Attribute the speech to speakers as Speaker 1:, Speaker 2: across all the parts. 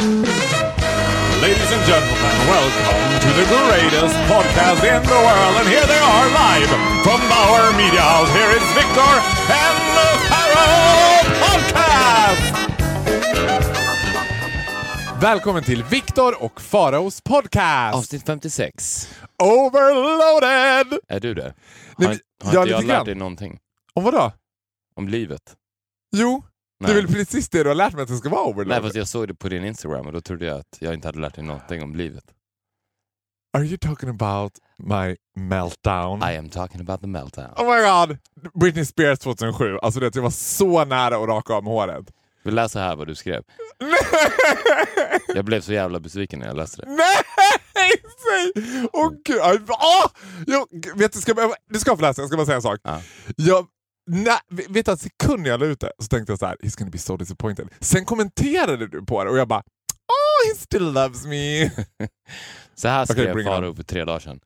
Speaker 1: Ladies and gentlemen, welcome to the greatest podcast in the world. And here they are live from Bauer Media House. Here is Victor and the Pharaoh Podcast!
Speaker 2: Välkommen till Viktor och Faraos podcast!
Speaker 3: Avsnitt 56.
Speaker 2: Overloaded!
Speaker 3: Är du det?
Speaker 2: Nej,
Speaker 3: Har,
Speaker 2: men-
Speaker 3: har
Speaker 2: ja,
Speaker 3: inte jag lärt dig någonting
Speaker 2: Om vadå?
Speaker 3: om livet?
Speaker 2: Jo, det
Speaker 3: Nej.
Speaker 2: är väl precis det du har lärt mig att det ska vara
Speaker 3: Nej,
Speaker 2: overloaded?
Speaker 3: fast jag såg det på din Instagram och då trodde jag att jag inte hade lärt dig någonting om livet.
Speaker 2: Are you talking about my meltdown?
Speaker 3: I am talking about the meltdown.
Speaker 2: Oh my god! Britney Spears 2007. Alltså det, jag var så nära att raka av med håret.
Speaker 3: Vill läsa här vad du skrev? Jag blev så jävla besviken när jag läste det.
Speaker 2: Nej! Säg! Åh gud! aj, ah! Jag, vet du, ska, du ska få läsa, jag ska bara säga en sak.
Speaker 3: Ja.
Speaker 2: Jag, nej, vet du, att sekunden jag la ut det så tänkte jag så här: he's gonna be so disappointed. Sen kommenterade du på det och jag bara oh he still loves me.
Speaker 3: Så här skrev
Speaker 2: it
Speaker 3: Faro för tre dagar sedan.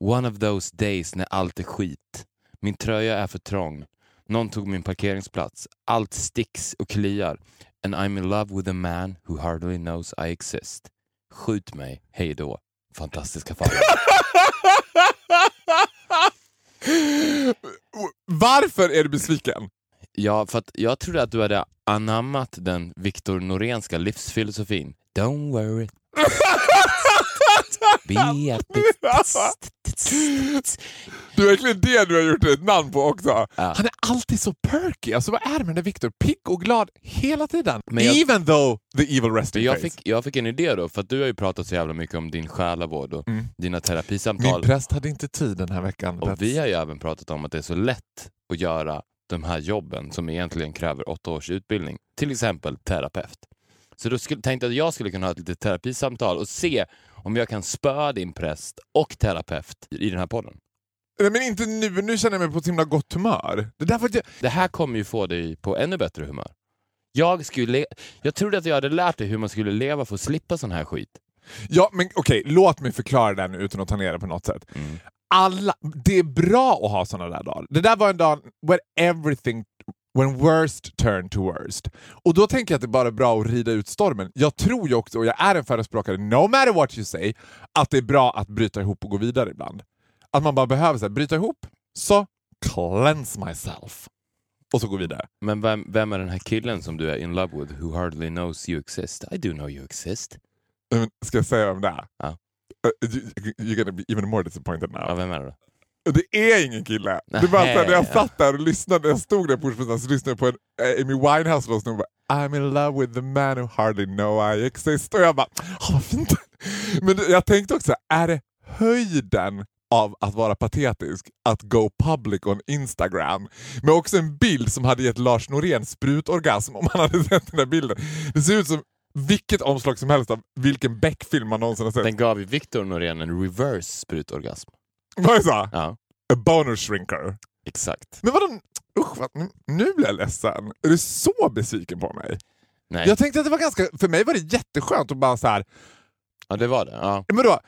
Speaker 3: One of those days när allt är skit. Min tröja är för trång. Någon tog min parkeringsplats. Allt sticks och kliar. And I'm in love with a man who hardly knows I exist. Skjut mig, hej då. Fantastiska Faro.
Speaker 2: Varför är du besviken?
Speaker 3: Ja, för att jag trodde att du hade anammat den Viktor Norenska livsfilosofin. Don't worry.
Speaker 2: Det är verkligen det du har gjort ett namn på också.
Speaker 3: Ja.
Speaker 2: Han är alltid så perky. Alltså vad är det med den Victor? Pigg och glad hela tiden.
Speaker 3: Men jag-
Speaker 2: Even though the evil resting
Speaker 3: Jag fick, jag fick en idé då, för att du har ju pratat så jävla mycket om din själavård och
Speaker 2: Mm.
Speaker 3: dina
Speaker 2: Min
Speaker 3: terapisamtal.
Speaker 2: präst hade inte tid den här veckan.
Speaker 3: Och
Speaker 2: That's-
Speaker 3: vi har ju även pratat om att det är så lätt att göra de här jobben som egentligen kräver åtta års utbildning. Till exempel terapeut. Så då skulle, tänkte jag att jag skulle kunna ha ett litet terapisamtal och se om jag kan spöa din präst och terapeut i den här podden.
Speaker 2: Nej, men inte nu. Nu känner jag mig på ett himla gott humör. Det är därför jag...
Speaker 3: Det här kommer ju få dig på ännu bättre humör. Jag, skulle, jag trodde att jag hade lärt dig hur man skulle leva för att slippa sån här skit.
Speaker 2: Ja, men okej, låt mig förklara det nu utan att ta ner det på något sätt.
Speaker 3: Mm.
Speaker 2: Alla, det är bra att ha såna där dagar. Det där var en dag when everything When worst turn to worst. Och då tänker jag att det bara är bra att rida ut stormen. Jag tror ju också, och jag är en förespråkare, no matter what you say, att det är bra att bryta ihop och gå vidare ibland. Att man bara behöver så här, bryta ihop, så cleanse myself. Och så gå vidare.
Speaker 3: Men vem, vem är den här killen som du är in love with who hardly knows you exist? I do know you exist.
Speaker 2: Ska jag säga vem det är?
Speaker 3: Ja.
Speaker 2: Uh, you- You're gonna be even more disappointed now.
Speaker 3: Ja, vem är det då?
Speaker 2: Det är ingen kille. Det är bara så här, när jag satt där och lyssnade, jag stod där på Ordsmässan så lyssnade jag på en eh, Amy Winehouse-låt och bara I'm in love with the man who hardly know I exist. Och jag bara, oh, vad fint. Men jag tänkte också, är det höjden av att vara patetisk att go public on Instagram med också en bild som hade gett Lars Norén sprutorgasm om han hade sett den där bilden. Det ser ut som vilket omslag som helst av vilken Beck-film man någonsin har sett.
Speaker 3: Den gav ju Victor Norén en reverse sprutorgasm.
Speaker 2: Vad är det så?
Speaker 3: Ja,
Speaker 2: A boner shrinker.
Speaker 3: exakt.
Speaker 2: Men vadå, usch, vad, nu- nu blir jag ledsen. Är du så besviken på mig?
Speaker 3: Nej,
Speaker 2: Jag tänkte att det var ganska, för mig var det jätteskönt att bara så här,
Speaker 3: ja, det var det. Ja.
Speaker 2: men då,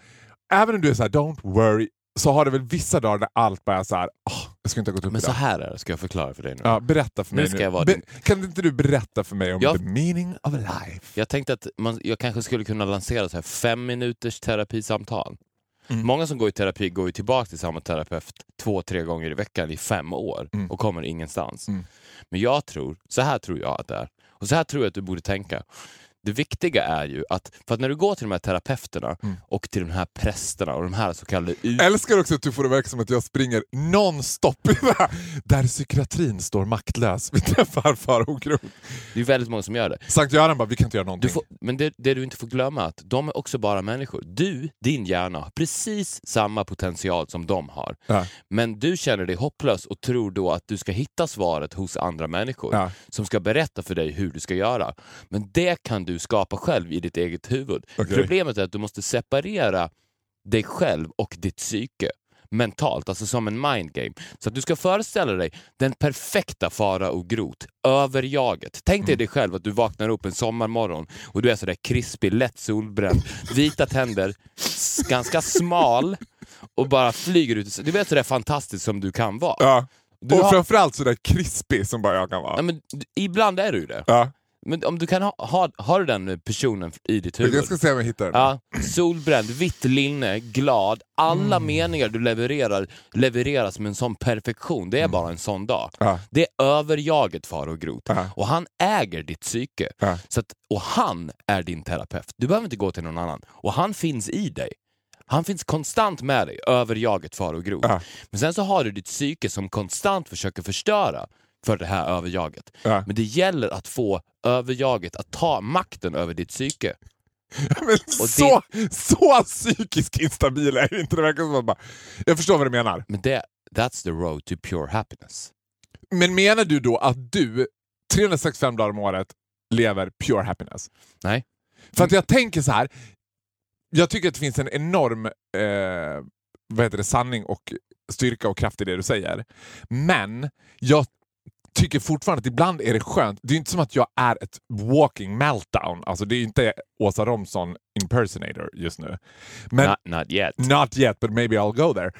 Speaker 2: även om du är så här, don't worry, så har det väl vissa dagar där allt bara är så här, "Åh, jag ska inte ha gått upp
Speaker 3: Men så
Speaker 2: idag.
Speaker 3: här är det, ska jag förklara för dig nu.
Speaker 2: Ja, berätta för
Speaker 3: Nu
Speaker 2: mig
Speaker 3: ska
Speaker 2: nu.
Speaker 3: jag vara
Speaker 2: Be-
Speaker 3: din-
Speaker 2: Kan inte du berätta för mig om
Speaker 3: Jag-
Speaker 2: the meaning of life?
Speaker 3: Jag tänkte att man, jag kanske skulle kunna lansera så här fem minuters terapisamtal.
Speaker 2: Mm.
Speaker 3: Många som går i terapi går ju tillbaka till samma terapeut två, tre gånger i veckan i fem år
Speaker 2: Mm.
Speaker 3: och kommer ingenstans.
Speaker 2: Mm.
Speaker 3: Men jag tror, så här tror jag att det är. Och så här tror jag att du borde tänka. Det viktiga är ju att, för att när du går till de här terapeuterna
Speaker 2: Mm.
Speaker 3: och till de här prästerna och de här så kallade ut...
Speaker 2: Älskar också att du får det verka som att jag springer non-stop där psykiatrin står maktlös. Vi träffar Farao Groth.
Speaker 3: Det är väldigt många som gör det.
Speaker 2: Sankt Göran bara, vi kan inte göra någonting.
Speaker 3: Får, men det, det du inte får glömma är att de är också bara människor. Du, din hjärna, har precis samma potential som de har.
Speaker 2: Ja.
Speaker 3: Men du känner dig hopplös och tror då att du ska hitta svaret hos andra människor
Speaker 2: Ja.
Speaker 3: som ska berätta för dig hur du ska göra. Men det kan du skapa själv i ditt eget huvud.
Speaker 2: Okej.
Speaker 3: Problemet är att du måste separera dig själv och ditt psyke mentalt, alltså som en mind game. Så att du ska föreställa dig den perfekta fara och grot, överjaget. Tänk dig dig själv att du vaknar upp en sommarmorgon och du är sådär krispig, lätt solbränd, vita tänder, ganska smal och bara flyger ut. Du vet sådär fantastiskt som du kan vara.
Speaker 2: Ja.
Speaker 3: Du
Speaker 2: och
Speaker 3: har-
Speaker 2: framförallt sådär krispig som bara jag kan vara.
Speaker 3: Ja, men, ibland är du det.
Speaker 2: Ja.
Speaker 3: Men om du kan ha, ha, har du den personen i ditt huvud?
Speaker 2: Jag ska se om jag hittar den.
Speaker 3: Ja, solbränd, vitt linne, glad. Alla
Speaker 2: Mm.
Speaker 3: meningar du levererar levereras med en sån perfektion. Det är bara en sån dag.
Speaker 2: Mm. Ja.
Speaker 3: Det är överjaget Faro Groth.
Speaker 2: Ja.
Speaker 3: Och han äger ditt psyke.
Speaker 2: Ja.
Speaker 3: Så att, och han är din terapeut. Du behöver inte gå till någon annan. Och han finns i dig. Han finns konstant med dig, överjaget Faro Groth.
Speaker 2: Ja.
Speaker 3: Men sen så har du ditt psyke som konstant försöker förstöra för det här överjaget.
Speaker 2: Ja.
Speaker 3: Men det gäller att få överjaget att ta makten över ditt psyke.
Speaker 2: Men så, så psykiskt instabil är ju inte det. Verkar som att bara, jag förstår vad du menar.
Speaker 3: Men det, that's the road to pure happiness.
Speaker 2: Men menar du då att du 365 dagar om året lever pure happiness?
Speaker 3: Nej.
Speaker 2: För att jag tänker så här. Jag tycker att det finns en enorm eh, vad heter det, sanning och styrka och kraft i det du säger. Men jag tycker fortfarande att ibland är det skönt. Det är inte som att jag är ett walking meltdown. Alltså det är inte Åsa Romson impersonator just nu. Men,
Speaker 3: not, not yet.
Speaker 2: Not yet, but maybe I'll go there.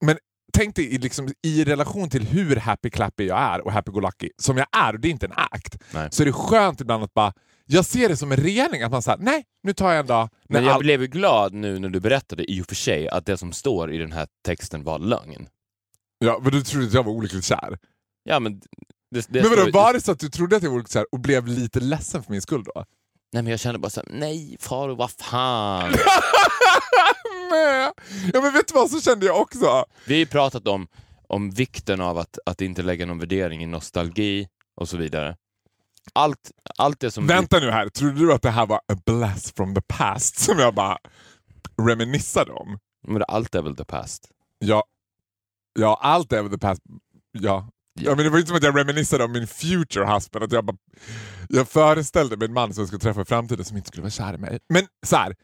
Speaker 2: Men tänk dig i, liksom, i relation till hur happy-clappy jag är och happy-go-lucky som jag är, och det är inte en act,
Speaker 3: Nej.
Speaker 2: så är det skönt ibland att bara jag ser det som en rening, att man säger nej, nu tar jag en dag.
Speaker 3: Men jag
Speaker 2: all-
Speaker 3: blev ju glad nu när du berättade i och för sig att det som står i den här texten var lögn.
Speaker 2: ja, men du trodde att jag var olyckligt kär.
Speaker 3: Ja, men det, det
Speaker 2: men vadå,
Speaker 3: står-
Speaker 2: var det så att du trodde att jag var olyckligt kär och blev lite ledsen för min skull då?
Speaker 3: Nej, men jag kände bara såhär, nej Faro, vad fan.
Speaker 2: Ja men vet du vad, så kände jag också.
Speaker 3: Vi har ju pratat om, om vikten av att, att inte lägga någon värdering i nostalgi och så vidare. Allt, allt det som...
Speaker 2: Vänta nu här, trodde du att det här var a blast from the past som jag bara reminissade om?
Speaker 3: Men allt är väl the past?
Speaker 2: Ja, ja allt är väl the past. Ja. Ja, men det var inte som att jag reminiscerade om min future husband. Att jag, bara, jag föreställde mig en man som jag skulle träffa i framtiden som inte skulle vara kär i mig. Men så här,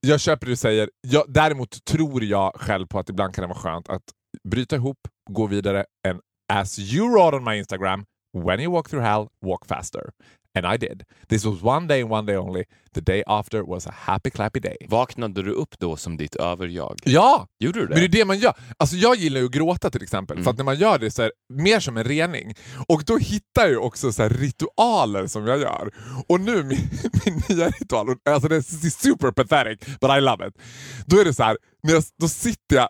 Speaker 2: jag köper det du säger. Jag, däremot tror jag själv på att ibland kan det vara skönt att bryta ihop, gå vidare and as you wrote on my Instagram, when you walk through hell, walk faster. And I did. This was one day and one day only. The day after was a happy clappy day.
Speaker 3: Vaknade du upp då som ditt överjag?
Speaker 2: Ja!
Speaker 3: Gjorde du det?
Speaker 2: Men det är det man gör. Alltså jag gillar ju att gråta till exempel,
Speaker 3: Mm.
Speaker 2: för att när man gör det så är det mer som en rening. Och då hittar jag ju också så ritualer som jag gör. Och nu min, min nya ritual, alltså det är super pathetic but I love it. Då är det så här, när jag, då sitter jag,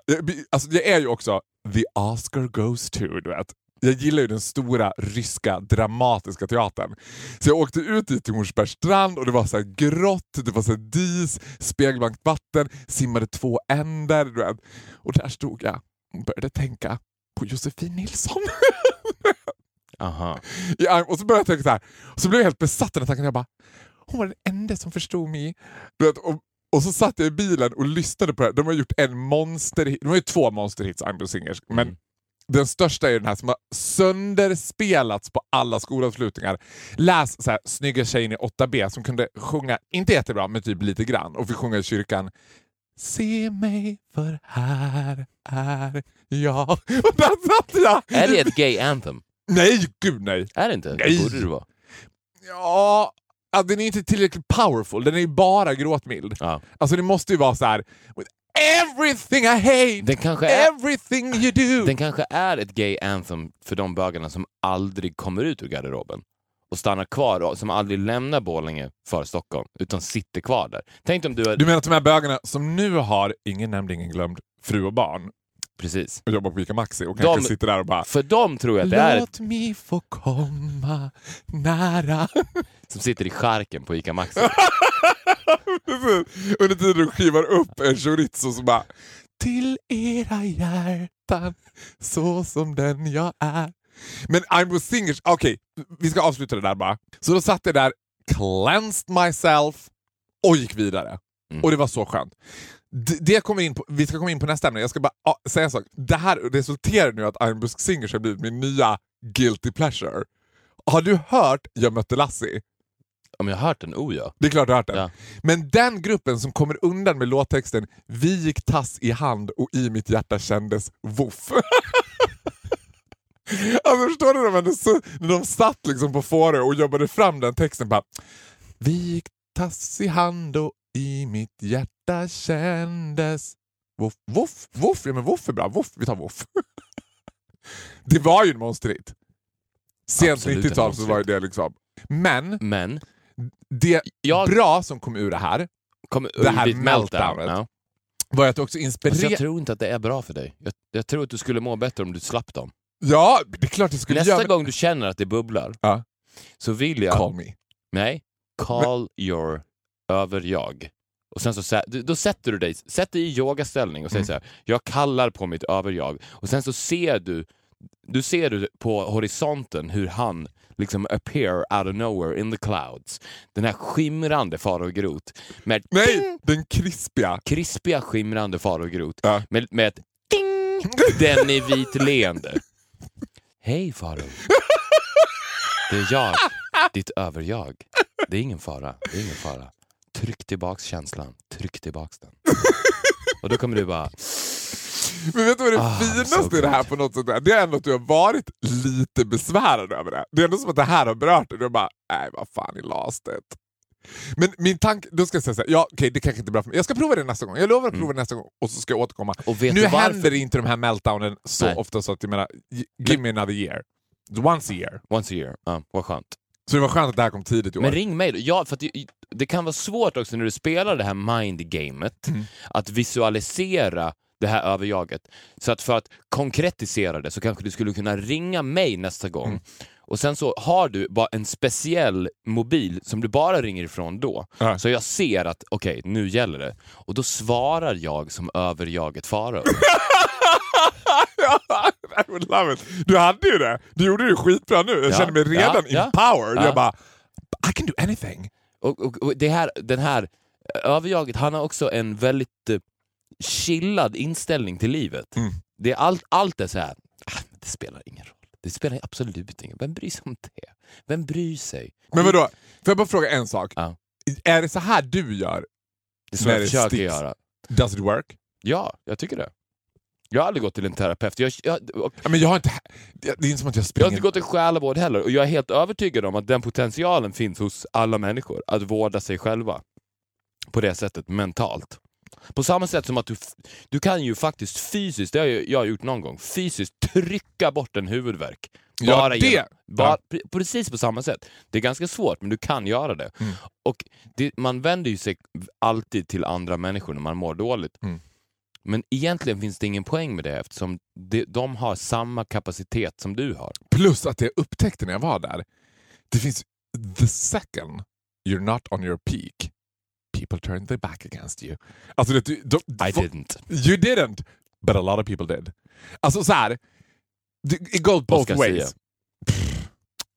Speaker 2: alltså jag är ju också the Oscar goes to, du vet. Jag gillar ju den stora ryska dramatiska teatern. Så jag åkte ut dit till Hornsbergs strand och det var så här grått, det var så dis, spegelblankt vatten, simmade två änder. Du vet. Och där stod jag och började tänka på Josefin Nilsson.
Speaker 3: Aha.
Speaker 2: Ja, och så började jag tänka så här. Och så blev jag helt besatt av den tanken. Jag bara, hon var den enda som förstod mig. Du vet, och, och så satt jag i bilen och lyssnade på det. här. De har gjort en monster De har ju två monsterhits, I'm Singers. Men
Speaker 3: Mm.
Speaker 2: Den största är den här som har sönderspelats på alla skolavslutningar. Läs så här, snygga tjejen i 8B som kunde sjunga, inte jättebra, men typ lite grann. Och fick sjunga i kyrkan. Se mig för här är jag. Och där satt jag!
Speaker 3: Är det ett gay anthem?
Speaker 2: Nej, gud nej.
Speaker 3: Är det inte?
Speaker 2: Nej.
Speaker 3: Det borde det vara.
Speaker 2: Ja, ja, den är inte tillräckligt powerful. Den är ju bara gråtmild.
Speaker 3: Ja.
Speaker 2: Alltså det måste ju vara så här. Everything I hate,
Speaker 3: Den kanske är...
Speaker 2: everything you do.
Speaker 3: Den kanske är ett gay anthem för de bögarna som aldrig kommer ut ur garderoben och stannar kvar, och som aldrig lämnar Borlänge för Stockholm, utan sitter kvar där. Tänk om du är...
Speaker 2: Du menar att de här bögarna som nu har, ingen nämnd, ingen glömd, fru och barn
Speaker 3: Precis.
Speaker 2: och jobbar på Ica Maxi och kanske
Speaker 3: De-
Speaker 2: sitter där och bara
Speaker 3: För dem tror jag det är
Speaker 2: Låt mig få komma nära.
Speaker 3: som sitter i skärken på ICA Maxi.
Speaker 2: Under tiden du skivar upp en chorizo så bara Till era hjärtan så som den jag är. Men I'm with singers, okej, vi ska avsluta det där bara. Så då satt jag där, cleansed myself och gick vidare.
Speaker 3: Mm.
Speaker 2: Och det var så skönt. D- Det kommer in på, vi ska komma in på nästa ämne. Jag ska bara ah, säga en sak. Det här resulterar nu att I'm Busk Singers har blivit min nya guilty pleasure. Har du hört Jag mötte Lassie?
Speaker 3: Om jag har hört den? Oh ja.
Speaker 2: Det är klart du har hört den.
Speaker 3: Ja.
Speaker 2: Men den gruppen som kommer undan med låttexten Vi gick tass i hand och i mitt hjärta kändes voff. alltså förstår du när, så, när de satt liksom på Fårö och jobbade fram den texten bara Vi gick tass i hand och i mitt hjärta kändes voff. Voff, voff, ja men voff är bra. Voff, vi tar voff. det var ju en monsterhit. Sent
Speaker 3: Absolut en
Speaker 2: 90-tal så var ju det liksom Men
Speaker 3: Men
Speaker 2: det
Speaker 3: jag
Speaker 2: bra som kom ur det här
Speaker 3: kom
Speaker 2: det här
Speaker 3: ur ditt meltdown.
Speaker 2: meltdownet.
Speaker 3: Ja.
Speaker 2: var att också
Speaker 3: Alltså,
Speaker 2: inspirerade...
Speaker 3: jag tror inte att det är bra för dig. Jag, jag tror att du skulle må bättre om du slapp dem.
Speaker 2: Ja, det är klart det skulle
Speaker 3: Nästa
Speaker 2: göra.
Speaker 3: gång du känner att det bubblar
Speaker 2: Ja.
Speaker 3: så vill jag...
Speaker 2: Call me.
Speaker 3: Nej, call your över-jag. Och sen så, då sätter du dig, sätt dig i yogaställning och säger
Speaker 2: Mm.
Speaker 3: så här, jag kallar på mitt över-jag. Och sen så ser du, du ser du på horisonten hur han liksom appear out of nowhere in the clouds. Den här skimrande far och grot med
Speaker 2: Nej, den krispiga.
Speaker 3: krispiga skimrande far och grot
Speaker 2: Ja.
Speaker 3: med, med ett ding, den är vit leende. Hej Faro. Det är jag, ditt överjag. Det är ingen fara, det är ingen fara. Tryck tillbaks känslan, tryck tillbaks den. Och då kommer du bara,
Speaker 2: Men vet du vad det
Speaker 3: Ah,
Speaker 2: finaste i det här på något sätt är? Det är ändå att du har varit lite besvärad över det. Det är ändå som att det här har berört dig. Du bara, nej vad fan, i lost it. Men min tanke, då ska jag säga såhär, ja okej det kanske inte är bra för mig. Jag ska prova det nästa gång. Jag lovar att prova det nästa gång och så ska jag återkomma. nu händer inte de här meltdownen så
Speaker 3: Nej.
Speaker 2: ofta så att jag menar, give me another year. Once a year.
Speaker 3: Once a year, ja, vad skönt.
Speaker 2: Så det var skönt att det här kom tidigt i år.
Speaker 3: Men ring mig då. Ja, för det, det kan vara svårt också när du spelar det här mind-gamet
Speaker 2: Mm.
Speaker 3: att visualisera det här överjaget. Så att för att konkretisera det så kanske du skulle kunna ringa mig nästa gång
Speaker 2: Mm.
Speaker 3: och sen så har du bara en speciell mobil som du bara ringer ifrån då.
Speaker 2: Ja.
Speaker 3: Så jag ser att okej, nu gäller det. Och då svarar jag som överjaget Farao.
Speaker 2: I would love it. Du hade ju det. Du gjorde det skitbra nu. Jag
Speaker 3: Ja,
Speaker 2: känner mig redan
Speaker 3: ja, ja.
Speaker 2: empowered.
Speaker 3: Ja.
Speaker 2: Jag bara, I can do anything.
Speaker 3: Och, och, och det här, den här överjaget, han har också en väldigt eh, chillad inställning till livet.
Speaker 2: Mm.
Speaker 3: Det är allt, allt är så här, ah, det spelar ingen roll. Det spelar absolut ingen Vem bryr sig om det? Vem bryr sig?
Speaker 2: Men vadå, får jag bara fråga en sak?
Speaker 3: Ja.
Speaker 2: Är det så här du gör?
Speaker 3: Det är så jag försöker
Speaker 2: sticks?
Speaker 3: göra.
Speaker 2: Does it work?
Speaker 3: Ja, jag tycker det. Jag har aldrig gått till en terapeut. Jag, jag, och
Speaker 2: Ja, men jag har inte... Det är inte som att jag
Speaker 3: jag har
Speaker 2: springer...
Speaker 3: inte gått till själavård heller och jag är helt övertygad om att den potentialen finns hos alla människor att vårda sig själva på det sättet mentalt. På samma sätt som att du, du kan ju faktiskt fysiskt, det har jag, jag har gjort någon gång, fysiskt trycka bort en huvudvärk.
Speaker 2: Ja,
Speaker 3: Bara
Speaker 2: det-
Speaker 3: genom, bara,
Speaker 2: ja.
Speaker 3: pre- Precis på samma sätt. Det är ganska svårt, men du kan göra det.
Speaker 2: Mm.
Speaker 3: Och det, Man vänder ju sig alltid till andra människor när man mår dåligt.
Speaker 2: Mm.
Speaker 3: Men egentligen finns det ingen poäng med det eftersom de, de har samma kapacitet som du har.
Speaker 2: Plus att jag upptäckte när jag var där, det finns the second you're not on your peak, people turn their back against you. Alltså det, du, de,
Speaker 3: I didn't.
Speaker 2: You didn't, but a lot of people did. Alltså så här, it goes both
Speaker 3: Oscar
Speaker 2: ways. Pff,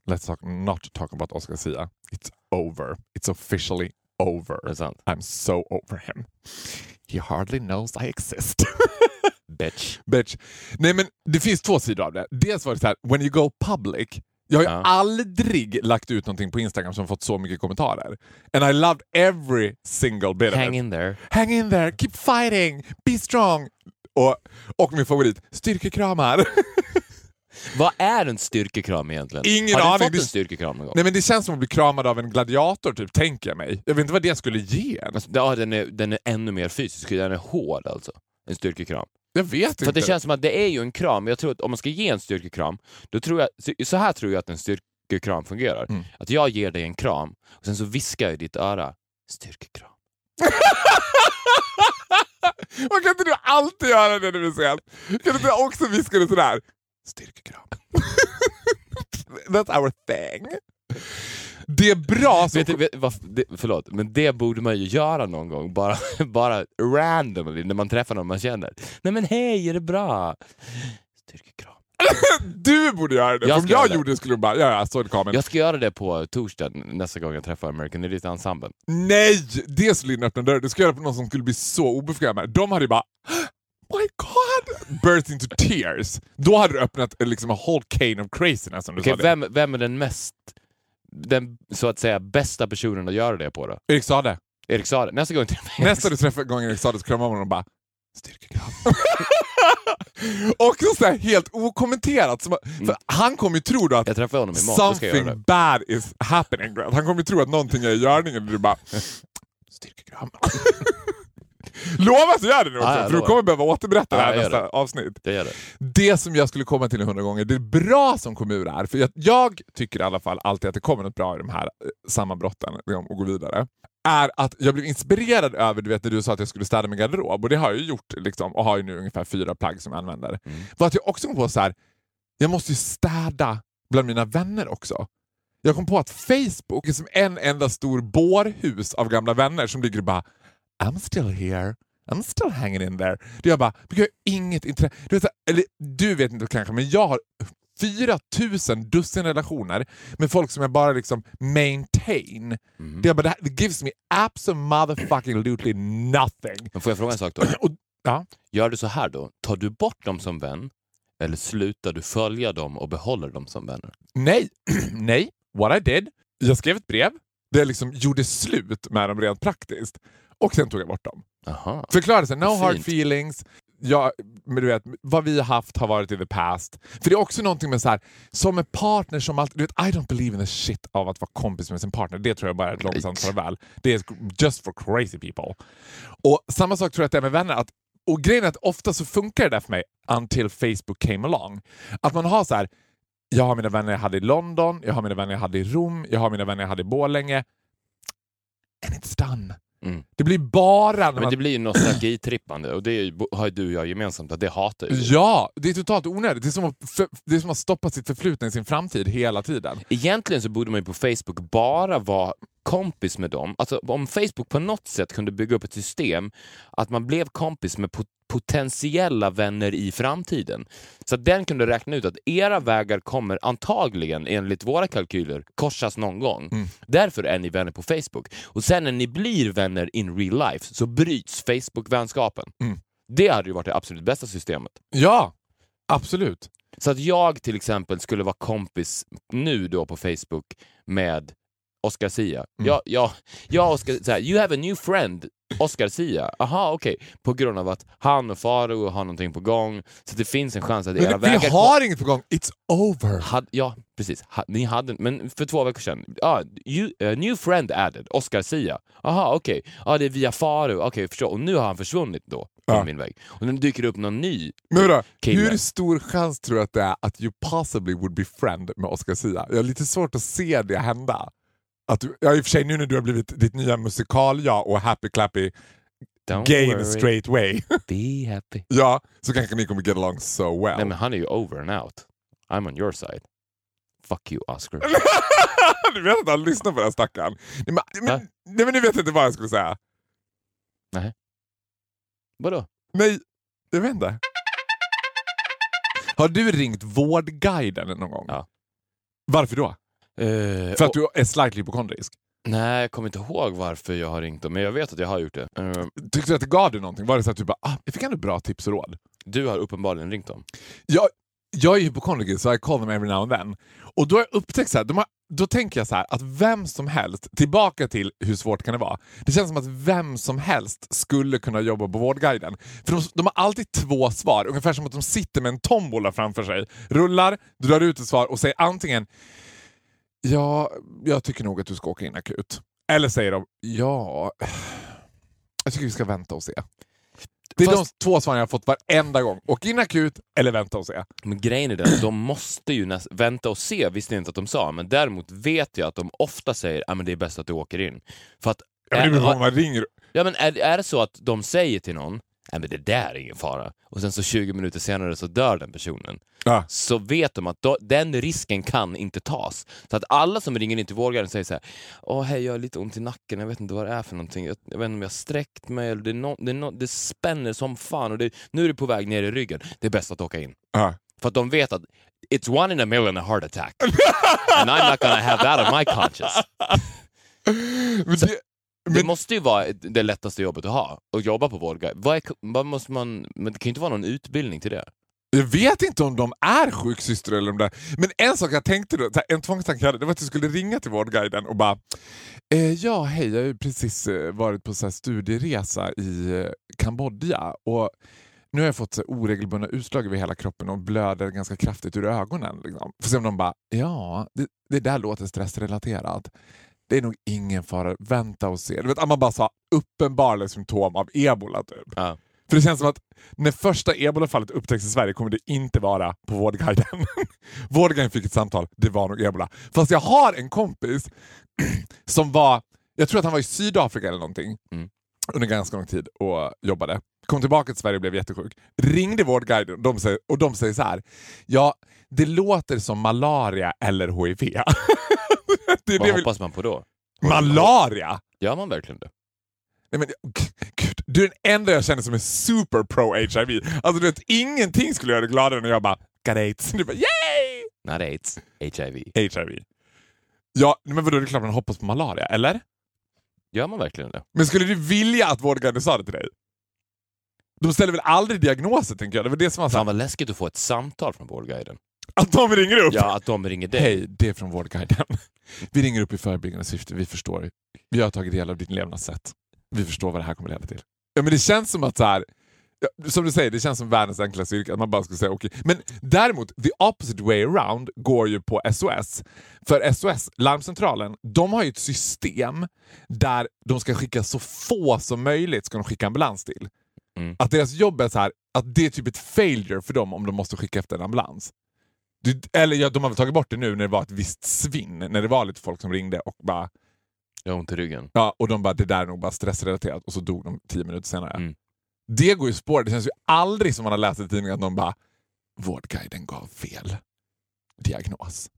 Speaker 2: Let's talk, not talk about Oscar Sia. It's over. It's officially over. I'm so over him. He hardly knows I exist.
Speaker 3: Bitch.
Speaker 2: Bitch. Nej men det finns två sidor av det. Dels var det så här, when you go public. Jag har ju
Speaker 3: Ja.
Speaker 2: aldrig lagt ut någonting på Instagram som fått så mycket kommentarer. And I loved every single bit of
Speaker 3: Hang
Speaker 2: it.
Speaker 3: in there.
Speaker 2: Hang in there, keep fighting, be strong. Och, och min favorit, styrkekramar.
Speaker 3: Vad är en styrkekram egentligen?
Speaker 2: Ingen
Speaker 3: har du
Speaker 2: aning.
Speaker 3: fått en styrkekram någon gång?
Speaker 2: Nej men det känns som att bli kramad av en gladiator typ, tänker jag mig. Jag vet inte vad det skulle ge en.
Speaker 3: Alltså, ja, den, är, den är ännu mer fysisk, den är hård alltså. En styrkekram.
Speaker 2: Jag vet
Speaker 3: För
Speaker 2: inte.
Speaker 3: att det känns som att det är ju en kram, jag tror att om man ska ge en styrkekram, då tror jag, så- här tror jag att en styrkekram fungerar.
Speaker 2: Mm.
Speaker 3: Att jag ger dig en kram, och sen så viskar jag i ditt öra, styrkekram.
Speaker 2: Man kan inte du alltid göra det när du ser Kan du inte också viska det sådär? Styrkekram. That's our thing. Det är bra som...
Speaker 3: Vet du, vet, vad, det, förlåt, men det borde man ju göra någon gång, bara, bara randomly, när man träffar någon man känner. Nej men hej, är det bra? Styrkekram.
Speaker 2: Du borde göra det.
Speaker 3: Jag
Speaker 2: Om jag
Speaker 3: göra det.
Speaker 2: gjorde det skulle du bara, ja ja, så det kameran.
Speaker 3: Jag ska göra det på torsdag nästa gång jag träffar American Elite-ensemblen.
Speaker 2: Nej! Det skulle in öppna dörrar. Du ska göra det på någon som skulle bli så obekväm med. De hade ju bara My God! Burst into tears. Då hade du öppnat liksom a whole cane of craziness som du
Speaker 3: Okej,
Speaker 2: sa det.
Speaker 3: vem, vem är den mest, den så att säga bästa personen att göra det på då?
Speaker 2: Erik sa det.
Speaker 3: Erik Saade. Nästa gång
Speaker 2: Nästa du träffar gången Erik sa det så kramar man honom och bara styrkekram. och så här, helt okommenterat. Som, för han kommer ju tro då att
Speaker 3: Jag träffar honom imorgon,
Speaker 2: something bad is happening. Han kommer ju tro att någonting är i görningen och du bara styrkekram. Lova att göra det nu också,
Speaker 3: jag
Speaker 2: för du kommer behöva återberätta det
Speaker 3: Ja,
Speaker 2: här
Speaker 3: jag gör
Speaker 2: nästa
Speaker 3: det.
Speaker 2: avsnitt.
Speaker 3: Det gör det.
Speaker 2: Det som jag skulle komma till hundra gånger, det är bra som kommun är, för jag, jag tycker i alla fall alltid att det kommer något bra i de här eh, sammanbrotten liksom, och gå vidare, är att jag blev inspirerad över du vet när du sa att jag skulle städa min garderob, och det har jag ju gjort liksom, och har ju nu ungefär fyra plagg som jag använder.
Speaker 3: Mm.
Speaker 2: Var att jag också kom på så här, jag måste ju städa bland mina vänner också. Jag kom på att Facebook är som en enda stor bårhus av gamla vänner som ligger och bara I'm still here. I'm still hanging in there. Det jag bara, jag har inget intresse. Du vet, eller du vet inte kanske, men jag har 4000 dussin relationer med folk som jag bara liksom maintain.
Speaker 3: Mm.
Speaker 2: Det, jag bara, det, gives me absolutely nothing.
Speaker 3: Men får jag fråga en sak då?
Speaker 2: Och, ja.
Speaker 3: Gör du så här då? Tar du bort dem som vän eller slutar du följa dem och behåller dem som vänner?
Speaker 2: Nej, nej. What I did, jag skrev ett brev där jag liksom gjorde slut med dem rent praktiskt. Och sen tog jag bort dem.
Speaker 3: Aha.
Speaker 2: Förklarade sig, no
Speaker 3: Vad
Speaker 2: hard
Speaker 3: fint.
Speaker 2: feelings. Ja, men du vet, vad vi har haft har varit i the past. För det är också någonting med så här, som en partner som alltid, du vet, I don't believe in the shit av att vara kompis med sin partner. Det tror jag bara är ett långsamt farväl. Det är just for crazy people. Och samma sak tror jag att det är med vänner. Att, och grejen är att ofta så funkar det där för mig until Facebook came along. Att man har så här, jag har mina vänner jag hade i London, jag har mina vänner jag hade i Rom, jag har mina vänner jag hade i Borlänge. And it's done.
Speaker 3: Mm.
Speaker 2: Det blir bara när
Speaker 3: Men
Speaker 2: man
Speaker 3: det blir ju nostalgitrippande och det är har ju du och jag gemensamt att det hatar ju.
Speaker 2: Ja, det är totalt onödigt. Det är, som att för, det är som att stoppa sitt förflutna i sin framtid hela tiden.
Speaker 3: Egentligen så borde man ju på Facebook bara vara kompis med dem. Alltså om Facebook på något sätt kunde bygga upp ett system att man blev kompis med potentiella vänner i framtiden. Så den kunde räkna ut att era vägar kommer antagligen, enligt våra kalkyler, korsas någon gång.
Speaker 2: Mm.
Speaker 3: Därför är ni vänner på Facebook. Och sen när ni blir vänner in real life så bryts Facebook-vänskapen.
Speaker 2: Mm.
Speaker 3: Det hade ju varit det absolut bästa systemet.
Speaker 2: Ja, absolut.
Speaker 3: Så att jag till exempel skulle vara kompis nu då på Facebook med Oscar Sia.
Speaker 2: Mm.
Speaker 3: Jag, jag, jag och Oscar, så här, you have a new friend, Oscar Sia. Aha, okej. På grund av att han och Faro har någonting på gång. Så det finns en chans att era
Speaker 2: Men vi
Speaker 3: vägar...
Speaker 2: har inget på gång. It's over.
Speaker 3: Had, ja, precis. Ha, ni hade, men för två veckor sedan. Ja, you, a new friend added, Oscar Sia. Aha, okej. Ja, det är via Faro. Okej, förstår. Och nu har han försvunnit då från
Speaker 2: Ja.
Speaker 3: min väg. Och nu dyker det upp någon ny.
Speaker 2: Men vadå,
Speaker 3: Kille.
Speaker 2: hur stor chans tror du att det är att you possibly would be friend med Oscar Sia? Jag har lite svårt att se det hända. Att du, ja, I och för sig nu när du har blivit ditt nya musikal-jag och happy clappy
Speaker 3: Don't
Speaker 2: gay
Speaker 3: worry,
Speaker 2: straight way.
Speaker 3: be happy.
Speaker 2: ja, så kanske ni kommer get along so well.
Speaker 3: Nej men han är ju over and out. I'm on your side. Fuck you Oscar.
Speaker 2: du vet att han lyssnar på den här stackaren. Nej, men, men, nej men ni vet inte vad jag skulle säga.
Speaker 3: Vadå?
Speaker 2: Nej, jag vet inte. Har du ringt Vårdguiden någon gång?
Speaker 3: Ja.
Speaker 2: Varför då?
Speaker 3: Eh,
Speaker 2: För att du är slightly hypokondrisk?
Speaker 3: Nej, jag kommer inte ihåg varför jag har ringt dem, men jag vet att jag har gjort det. Eh,
Speaker 2: Tyckte du att det gav dig någonting? Var det så att du bara, ah, jag fick ändå bra tips och råd?
Speaker 3: du har uppenbarligen ringt dem.
Speaker 2: Jag, jag är hypokondriker så I call them every now and then. Och då har jag upptäckt så här, de har, då tänker jag så här att vem som helst, tillbaka till hur svårt kan det vara? Det känns som att vem som helst skulle kunna jobba på Vårdguiden. För de, de har alltid två svar, ungefär som att de sitter med en tombola framför sig. Rullar, drar ut ett svar och säger antingen Ja, jag tycker nog att du ska åka in akut. Eller säger de ja, jag tycker vi ska vänta och se. Det är
Speaker 3: Fast-
Speaker 2: de två svaren jag har fått varenda gång. Åk in akut eller vänta och se.
Speaker 3: Men grejen är den, de måste ju näst, vänta och se, visste jag inte att de sa, men däremot vet jag att de ofta säger att det är bäst att du åker in. För att,
Speaker 2: Ja, men det
Speaker 3: är,
Speaker 2: man ringer.
Speaker 3: ja, men är, är det så att de säger till någon Nej men det där är ingen fara. Och sen så 20 minuter senare så dör den personen.
Speaker 2: Ja.
Speaker 3: Så vet de att då, den risken kan inte tas. Så att alla som ringer in till vårdguiden säger så här. Åh hej jag har lite ont i nacken, jag vet inte vad det är för någonting. Jag, jag vet inte om jag har sträckt mig eller det, är no, det, är no, det spänner som fan och det, nu är det på väg ner i ryggen. Det är bäst att åka in.
Speaker 2: Ja.
Speaker 3: För att de vet att it's one in a million a heart attack. And I'm not gonna have that on my conscience.
Speaker 2: Men det,
Speaker 3: Det
Speaker 2: Men-
Speaker 3: måste ju vara det lättaste jobbet att ha, att jobba på vårdguide. Vad, är, vad måste man, men det kan ju inte vara någon utbildning till det.
Speaker 2: jag vet inte om de är sjuksyster eller om det Men en sak jag tänkte då, en tvångstanke jag hade, det var att jag skulle ringa till Vårdguiden och bara eh, Ja, hej, jag har ju precis eh, varit på så studieresa i eh, Kambodja och nu har jag fått så oregelbundna utslag över hela kroppen och blöder ganska kraftigt ur ögonen. Liksom. Får se om de bara, ja, det, det där låter stressrelaterat. Det är nog ingen fara, vänta och se. Du vet, man bara sa uppenbara symptom av ebola. Typ.
Speaker 3: Ja.
Speaker 2: För det känns som att när första ebolafallet upptäcks i Sverige kommer det inte vara på Vårdguiden. Vårdguiden fick ett samtal, det var nog ebola. Fast jag har en kompis som var, jag tror att han var i Sydafrika eller någonting
Speaker 3: Mm.
Speaker 2: under ganska lång tid och jobbade. Kom tillbaka till Sverige och blev jättesjuk. Ringde Vårdguiden och de säger, och de säger så här. Ja, det låter som malaria eller HIV. det
Speaker 3: Vad
Speaker 2: det
Speaker 3: hoppas man på då?
Speaker 2: malaria?
Speaker 3: Gör man verkligen det?
Speaker 2: Nej, men, gud, du är den enda jag känner som är super pro HIV. Alltså du vet, ingenting skulle göra dig gladare än när jag bara got aids. Du bara yay!
Speaker 3: Not aids, HIV.
Speaker 2: HIV. Ja, men vadå, det är klart man hoppas på malaria, eller?
Speaker 3: Gör man verkligen det?
Speaker 2: Men skulle du vilja att Vårdguiden sa det till dig? De ställer väl aldrig diagnoser tänker jag? Det var det som var så
Speaker 3: Fan vad läskigt att få ett samtal från Vårdguiden.
Speaker 2: Att de ringer upp.
Speaker 3: Ja, att de ringer dig.
Speaker 2: Hej, det är från Vårdguiden. Vi ringer upp i förebyggande syfte, vi förstår. Vi har tagit del av ditt levnadssätt. Vi förstår vad det här kommer leda till. Ja, men det känns som att så här, som du säger, det känns som världens enklaste yrke, att man bara ska säga okej. Men däremot, the opposite way around går ju på SOS. För SOS, larmcentralen, de har ju ett system där de ska skicka så få som möjligt ska de skicka ambulans till.
Speaker 3: Mm.
Speaker 2: Att deras jobb är så här, att det är typ ett failure för dem om de måste skicka efter en ambulans. Eller ja, de har väl tagit bort det nu när det var ett visst svinn, när det var lite folk som ringde och bara
Speaker 3: Jag har ont i ryggen.
Speaker 2: Ja, och de bara, det där är nog bara stressrelaterat och så dog de tio minuter senare.
Speaker 3: Mm.
Speaker 2: Det går ju spår. Det känns ju aldrig som man har läst i tidningen att någon bara, Vårdguiden gav fel diagnos.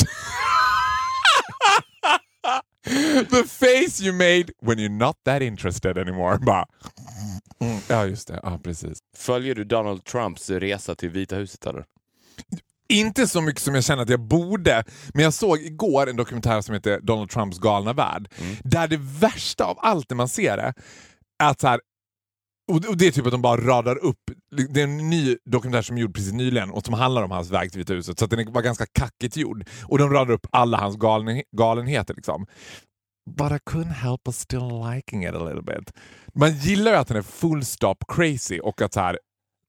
Speaker 2: The face you made when you're not that interested anymore. Bara, mm, ja, just det. Ja, precis.
Speaker 3: Följer du Donald Trumps resa till Vita huset eller?
Speaker 2: Inte så mycket som jag känner att jag borde, men jag såg igår en dokumentär som heter Donald Trumps galna värld. Där det värsta av allt när man ser det, är att så här, och det är typ att de bara radar upp, det är en ny dokumentär som är gjord precis nyligen och som handlar om hans väg till Vita huset, så att den var ganska kackigt gjord. Och de radar upp alla hans galen, galenheter liksom. But I couldn't help but still liking it a little bit. Man gillar ju att den är full stop crazy och att så här,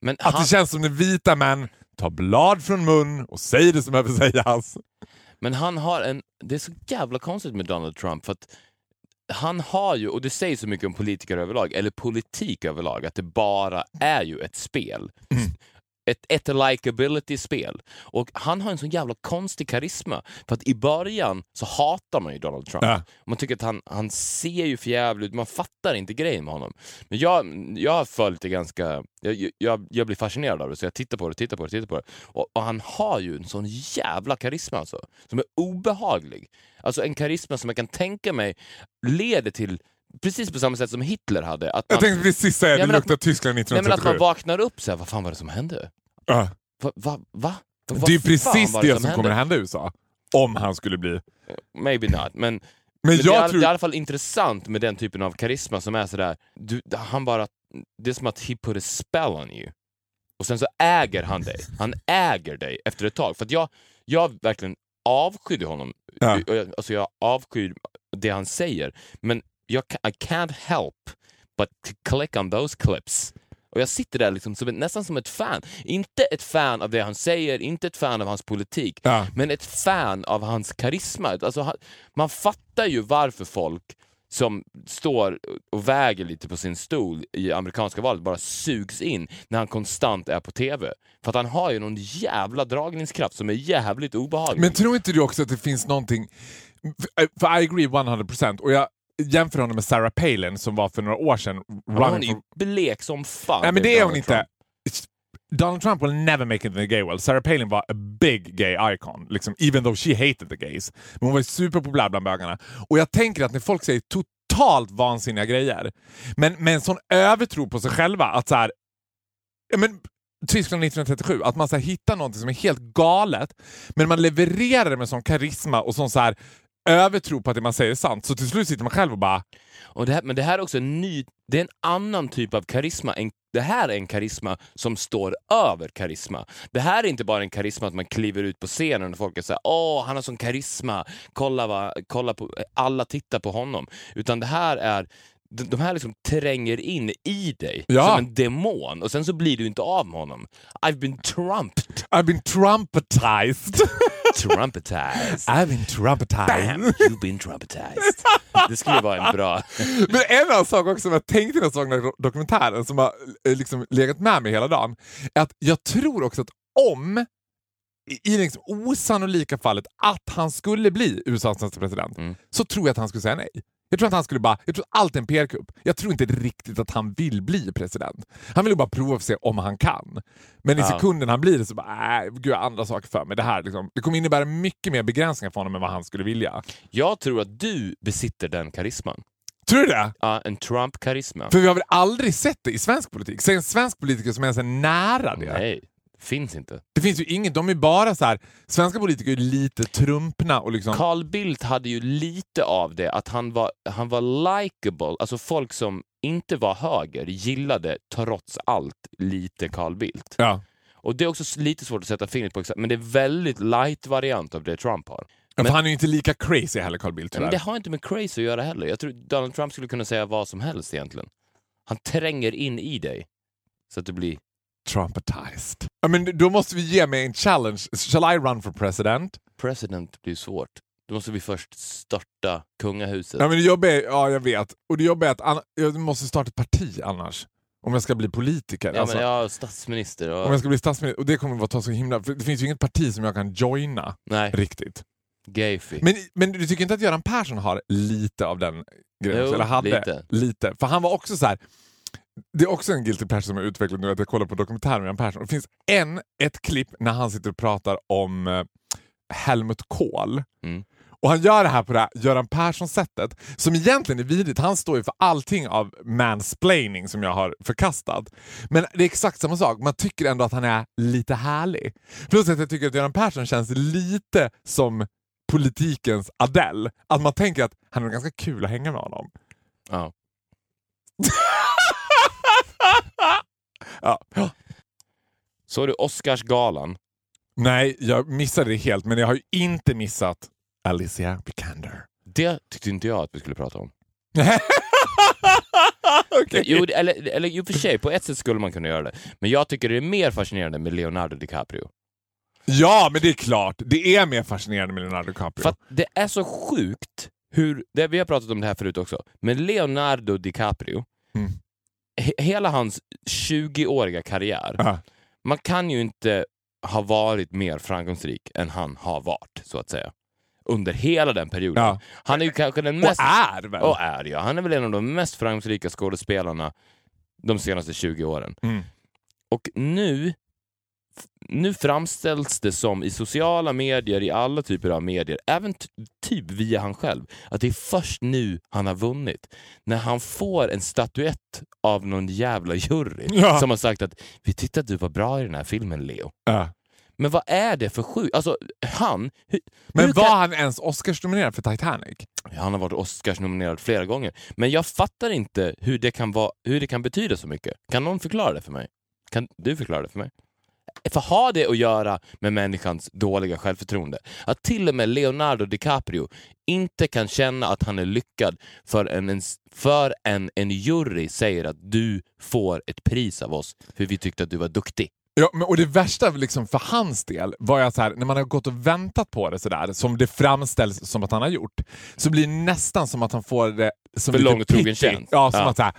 Speaker 3: Men
Speaker 2: att
Speaker 3: han,
Speaker 2: det känns som när vita män tar blad från mun och säger det som behöver sägas.
Speaker 3: men han har en... Det är så jävla konstigt med Donald Trump för att han har ju, och det säger så mycket om politiker överlag, eller politik överlag, att det bara är ju ett spel. Ett, ett likability-spel. Och han har en sån jävla konstig karisma. För att i början så hatar man ju Donald Trump.
Speaker 2: Ja.
Speaker 3: Man tycker att han, han ser ju för jävligt ut, man fattar inte grejen med honom. Men jag, jag har följt det ganska, jag, jag, jag blir fascinerad av det, så jag tittar på det, tittar på det, tittar på det. Och, och han har ju en sån jävla karisma alltså, som är obehaglig. Alltså en karisma som jag kan tänka mig leder till, precis på samma sätt som Hitler hade, att
Speaker 2: Jag
Speaker 3: man,
Speaker 2: tänkte precis säga det luktar Tyskland
Speaker 3: nej, men att
Speaker 2: 1937.
Speaker 3: man vaknar upp så här, vad fan var det som hände?
Speaker 2: Ja.
Speaker 3: Va? va, va?
Speaker 2: Det är precis
Speaker 3: var
Speaker 2: det
Speaker 3: som
Speaker 2: som kommer hända i USA. Om han skulle bli...
Speaker 3: Maybe not, men
Speaker 2: Men
Speaker 3: Men det, är,
Speaker 2: jag tror...
Speaker 3: det är i alla fall intressant med den typen av karisma som är sådär, du, han bara, det är som att he put a spell on you. Och sen så äger han dig. Han äger dig efter ett tag. För att jag, jag verkligen avskydde honom.
Speaker 2: Ja.
Speaker 3: Jag- Alltså jag avskyr det han säger. Men jag, I can't help but to click on those clips. Och jag sitter där liksom som ett, nästan som ett fan. Inte ett fan av det han säger, inte ett fan av hans politik,
Speaker 2: Ja.
Speaker 3: men ett fan av hans karisma. Alltså, man fattar ju varför folk som står och väger lite på sin stol i amerikanska valet bara sugs in när han konstant är på TV. För att han har ju någon jävla dragningskraft som är jävligt obehaglig.
Speaker 2: Men tror inte du också att det finns någonting... För I agree 100% och jag jämför honom med Sarah Palin som var för några år sedan
Speaker 3: hon är ju blek som fan.
Speaker 2: Nej men det är hon inte. Donald Trump will never make it in the gay world. Sarah Palin var a big gay icon, liksom, even though she hated the gays. Men hon var superpopulär bland bögarna. Och jag tänker att när folk säger totalt vansinniga grejer, men med en sån övertro på sig själva att så här, men, Tyskland 1937, att man så hittar något som är helt galet, men man levererar det med sån karisma och sån så här, övertro på att det man säger är sant. Så till slut sitter man själv och bara
Speaker 3: Och det här, men det här är också en ny, det är en annan typ av karisma. En, det här är en karisma som står över karisma. Det här är inte bara en karisma att man kliver ut på scenen och folk är såhär åh, han har sån karisma, kolla, va, kolla på, alla tittar på honom. Utan det här är de här liksom tränger in i dig
Speaker 2: Ja.
Speaker 3: som en demon och sen så blir du inte av med honom. I've been trumped.
Speaker 2: I've been trumpetized.
Speaker 3: Trumpetized.
Speaker 2: I've been trumpetised.
Speaker 3: Bam! You've been trumpetized. Det skulle vara en bra...
Speaker 2: Men en annan sak också som jag tänkte när jag såg den här dokumentären som har eh, liksom legat med mig hela dagen, är att jag tror också att om i det liksom osannolika fallet att han skulle bli USAs nästa president,
Speaker 3: Mm.
Speaker 2: så tror jag att han skulle säga nej. Jag tror att han skulle bara, jag tror att allt är en PR-kupp. Jag tror inte riktigt att han vill bli president. Han vill bara prova för att se om han kan. Men i
Speaker 3: Ja.
Speaker 2: sekunden han blir det så bara, äh, gud jag har andra saker för mig. Det här liksom, det kommer innebära mycket mer begränsningar för honom än vad han skulle vilja.
Speaker 3: Jag tror att du besitter den karisman.
Speaker 2: Tror du det?
Speaker 3: Ja, en Trump-karisma.
Speaker 2: För vi har väl aldrig sett det i svensk politik? Säg en svensk politiker som ens är nära det.
Speaker 3: Nej, finns inte.
Speaker 2: Det finns ju inget, de är bara så här. svenska politiker är lite trumpna och liksom...
Speaker 3: Carl Bildt hade ju lite av det, att han var, han var likable. Alltså folk som inte var höger gillade trots allt lite Carl Bildt.
Speaker 2: Ja.
Speaker 3: Och det är också lite svårt att sätta fingret på men det är väldigt light-variant av det Trump har. Men-
Speaker 2: han är ju inte lika crazy heller Carl Bildt
Speaker 3: Men det har inte med crazy att göra heller. Jag tror Donald Trump skulle kunna säga vad som helst egentligen. Han tränger in i dig. Så att det blir...
Speaker 2: Trumpetized. Ja, men då måste vi ge mig en challenge. Shall I run for president?
Speaker 3: President blir svårt. Då måste vi först störta kungahuset.
Speaker 2: Ja, men det jobbiga är, ja jag vet. Och det jobbiga är att jag måste starta ett parti annars. Om jag ska bli politiker.
Speaker 3: Ja,
Speaker 2: alltså,
Speaker 3: men jag är statsminister och...
Speaker 2: Om jag ska bli statsminister. Och det kommer att ta så himla... För det finns ju inget parti som jag kan joina
Speaker 3: Nej,
Speaker 2: riktigt.
Speaker 3: Gayfi.
Speaker 2: Men, men du tycker inte att Göran Persson har lite av den grejen?
Speaker 3: Jo,
Speaker 2: Eller hade
Speaker 3: lite.
Speaker 2: lite. För han var också så här. Det är också en guilty pleasure som jag utvecklat nu, att jag kollar på dokumentären med Göran Persson. Det finns en, ett klipp när han sitter och pratar om eh, Helmut Kohl.
Speaker 3: Mm.
Speaker 2: Och han gör det här på det här Göran Persson-sättet, som egentligen är vidrigt. Han står ju för allting av mansplaining som jag har förkastat. Men det är exakt samma sak, man tycker ändå att han är lite härlig. Plus att jag tycker att Göran Persson känns lite som politikens Adele. Att man tänker att han är ganska kul att hänga med honom.
Speaker 3: Ja.
Speaker 2: Ja.
Speaker 3: Så du Oscarsgalan?
Speaker 2: Nej, jag missade det helt, men jag har ju inte missat Alicia Vikander.
Speaker 3: Det tyckte inte jag att vi skulle prata om.
Speaker 2: Okej.
Speaker 3: Jo, eller, eller i och för sig, på ett sätt skulle man kunna göra det. Men jag tycker det är mer fascinerande med Leonardo DiCaprio.
Speaker 2: Ja, men det är klart. Det är mer fascinerande med Leonardo DiCaprio.
Speaker 3: För det är så sjukt hur, det, vi har pratat om det här förut också, men Leonardo DiCaprio,
Speaker 2: Mm.
Speaker 3: He, hela hans 20-åriga karriär,
Speaker 2: Ja.
Speaker 3: man kan ju inte ha varit mer framgångsrik än han har varit, så att säga. Under hela den perioden.
Speaker 2: Ja.
Speaker 3: Han är ju kanske den
Speaker 2: Och
Speaker 3: mest...
Speaker 2: är väl?
Speaker 3: Och är ja. Han är väl en av de mest framgångsrika skådespelarna de senaste 20 åren.
Speaker 2: Mm.
Speaker 3: Och nu, nu framställs det som i sociala medier, i alla typer av medier, även typ via han själv, att det är först nu han har vunnit. När han får en statyett av någon jävla jury
Speaker 2: Ja.
Speaker 3: som har sagt att vi tyckte att du var bra i den här filmen Leo.
Speaker 2: Ja.
Speaker 3: Men vad är det för sjukt? Alltså han... Hur,
Speaker 2: Men
Speaker 3: hur
Speaker 2: var
Speaker 3: kan-
Speaker 2: han ens Oscarsnominerad för Titanic?
Speaker 3: Han har varit Oscars-nominerad flera gånger. Men jag fattar inte hur det, kan vara, hur det kan betyda så mycket. Kan någon förklara det för mig? Kan du förklara det för mig? För har det att göra med människans dåliga självförtroende? Att till och med Leonardo DiCaprio inte kan känna att han är lyckad för en, för en, en jury säger att du får ett pris av oss för vi tyckte att du var duktig.
Speaker 2: Ja, men, och det värsta liksom för hans del var att när man har gått och väntat på det sådär, som det framställs som att han har gjort, så blir det nästan som att han får det som
Speaker 3: För lång och trogen tjänst.
Speaker 2: Ja, som
Speaker 3: Ja.
Speaker 2: att så här,